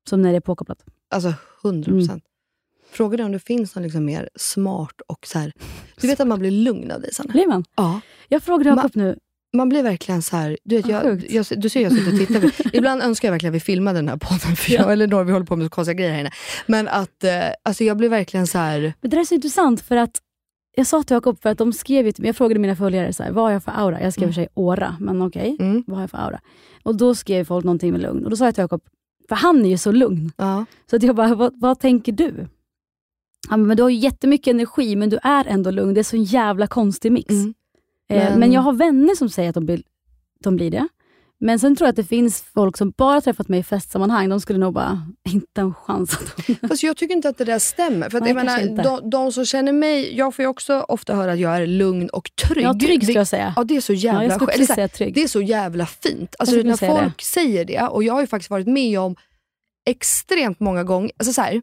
Som när det är påkopplat. Alltså 100 Mm. procent. Frågan är om det finns någon liksom mer smart och så här. Du vet att man blir lugn av dig Sanna? Blir man? Ja. Jag frågade Ma- Jakob nu, Man blir verkligen så här, du, vet, jag, sjukt. jag, du ser jag sitter och tittar. på- Ibland önskar jag verkligen att vi filmade den här podden, för jag eller några vi håller på med så konstiga grejer här inne. Men att eh, alltså jag blir verkligen så här, men det där är så intressant för att jag sa till Jakob, för att de skrev ju jag frågade mina följare, så här, vad har jag för aura? Jag skrev i och för sig åra, men okej, mm, vad har jag för aura? Och då skrev folk någonting med lugn. Och då sa jag till Jakob, För han är ju så lugn. Ja. Så att jag bara, vad, vad tänker du? Han men du har ju jättemycket energi men du är ändå lugn. Det är så en jävla konstig mix. Mm. Eh, Men- men... jag har vänner som säger att de blir, de blir det. Men sen tror jag att det finns folk som bara träffat mig i festsammanhang. De skulle nog bara, inte en chans. Att Fast jag tycker inte att det där stämmer. För att Nej, menar, de, de som känner mig, jag får ju också ofta höra att jag är lugn och trygg. Ja, trygg skulle jag säga. Ja, det är så jävla Ja. Eller så här. Det är så jävla fint. Alltså, när säga det. folk säger det, och jag har ju faktiskt varit med om extremt många gånger. Alltså, så här,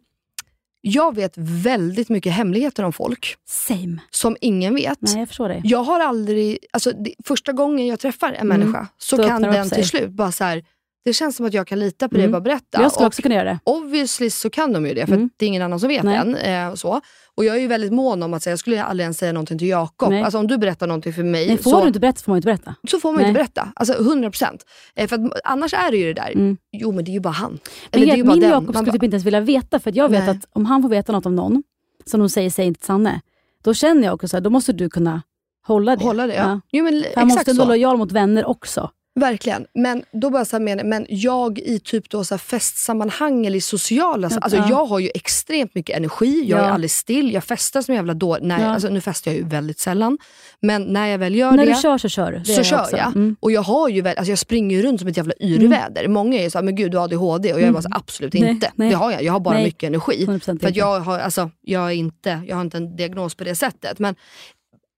jag vet väldigt mycket hemligheter om folk Same. som ingen vet. Nej, jag förstår dig. Jag har aldrig, alltså, det, första gången jag träffar en Mm. människa så Då kan den till slut bara så här, det känns som att jag kan lita på det Mm. jag bara berättar. Jag skulle Och också kunna göra det. Obviously så kan de ju det, för Mm. det är ingen annan som vet Nej. än. Eh, så. Och jag är ju väldigt mån om att säga, jag skulle aldrig ens säga någonting till Jakob. Alltså om du berättar någonting för mig Nej, får så, du inte berätta får man inte berätta. så får man Nej. inte berätta. Alltså 100%. Eh, för att, annars är det ju det där, Mm. jo men det är ju bara han. Men Eller det ju jag, min. Jakob skulle typ inte ens vilja veta, för att jag vet Nej. att om han får veta något om någon, som de säger, säg inte Sanne. Då känner jag också att då måste du kunna hålla det. Hålla det, ja. Jo, men, han måste så. vara lojal mot vänner också. Verkligen. Men då bara så här menar, men jag i typ då så festsammanhang eller i sociala... Ja. Alltså jag har ju extremt mycket energi, jag är Ja. aldrig still, jag festar som jävla då. Nej, Ja. alltså, nu festar jag ju väldigt sällan. Men när jag väl gör När det du kör så kör du. Så gör kör också. jag. Mm. Och jag har ju alltså jag springer ju runt som ett jävla yrväder. Många är ju såhär, men gud du har ADHD. Och jag är bara så, absolut Mm. Nej, inte. nej. Det har jag, jag har bara Nej. mycket energi. 100% För jag har, alltså, jag, är inte, jag har inte en diagnos på det sättet. Men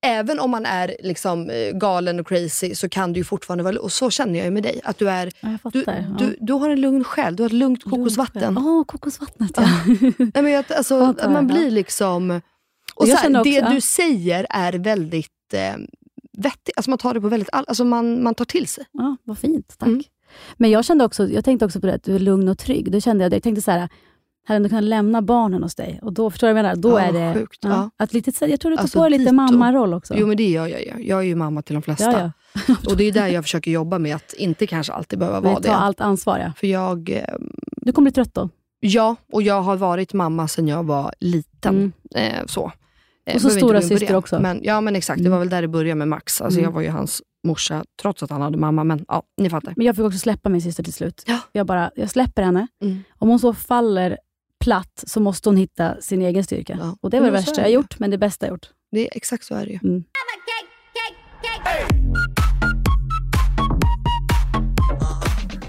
även om man är liksom eh, galen och crazy så kan du ju fortfarande vara, och så känner jag ju med dig. Att du är, Ja, jag du, fattar. ja. du, du har en lugn själ, du har ett lugnt kokosvatten. Åh, kokosvattnet ja. Nej, men alltså, Fattar, man ja. blir liksom... Och så här, också- det ja. du säger är väldigt eh, vettigt. Alltså man tar det på väldigt all, alltså man, man tar till sig. ja, vad fint. Tack. Mm. Men jag kände också, jag tänkte också på det, att du är lugn och trygg. Då kände jag, jag tänkte så här, hade ändå kunnat lämna barnen hos dig. Och då förstår du vad jag menar? Då Ja, är det... sjukt, ja. Att lite, jag tror du tar Alltså, på dig lite dito. mammaroll också. Jo men det gör jag ju. Jag är ju mamma till de flesta. Och det är där jag försöker jobba med att inte kanske alltid behöva vara Men ta det. allt ansvar ja. För jag, eh, Du kommer bli trött då. ja, och jag har varit mamma sedan jag var liten. Mm. Eh, så. Eh, Och så stora syster det. också. Men, ja men exakt, det Mm. var väl där det började med Max. Alltså Mm. jag var ju hans morsa, trots att han hade mamma. Men ja, ni fattar. Men jag fick också släppa min syster till slut. Ja. Jag, bara, jag släpper henne. Mm. Om hon så faller platt så måste hon hitta sin egen styrka. Ja. Och det var det värsta är jag gjort, men det bästa jag gjort. Det är, exakt så är det ju. Mm.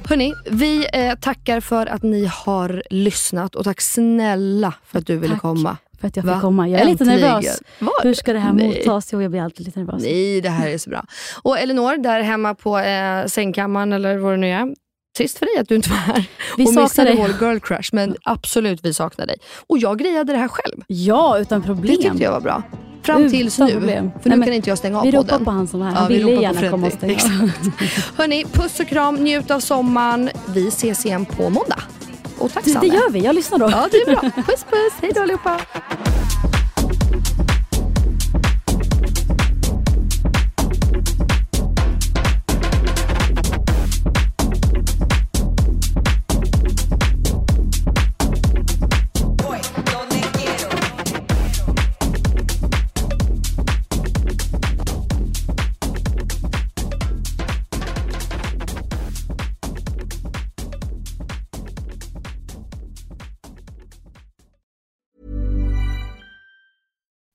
Hörni, vi eh, tackar för att ni har lyssnat och tack snälla för att du ville Tack. komma. För att jag Va? fick komma. Jag är lite Äntligen. nervös. Var Hur ska det här Nej. mottas? Jo, jag blir alltid lite nervös. Nej, det här är så bra. Och Elinor, där hemma på eh, sängkammaren eller vad det nu är. Trist för dig att du inte var här Vi och saknar missade dig. vår girl crush. Men absolut, vi saknar dig. Och jag grejade det här själv. Ja, utan problem. Det tyckte jag var bra. Fram tills nu. problem. För nu Nej, kan inte jag stänga av Vi ropar podden. på han som var här. Ja, Han vi ville gärna komma och stänga av. Hörni, puss och kram. Njut av sommaren. Vi ses igen på måndag. Och tack Det, det Sanne. gör vi. Jag lyssnar då. Ja, det är bra. Puss puss. Hej då allihopa.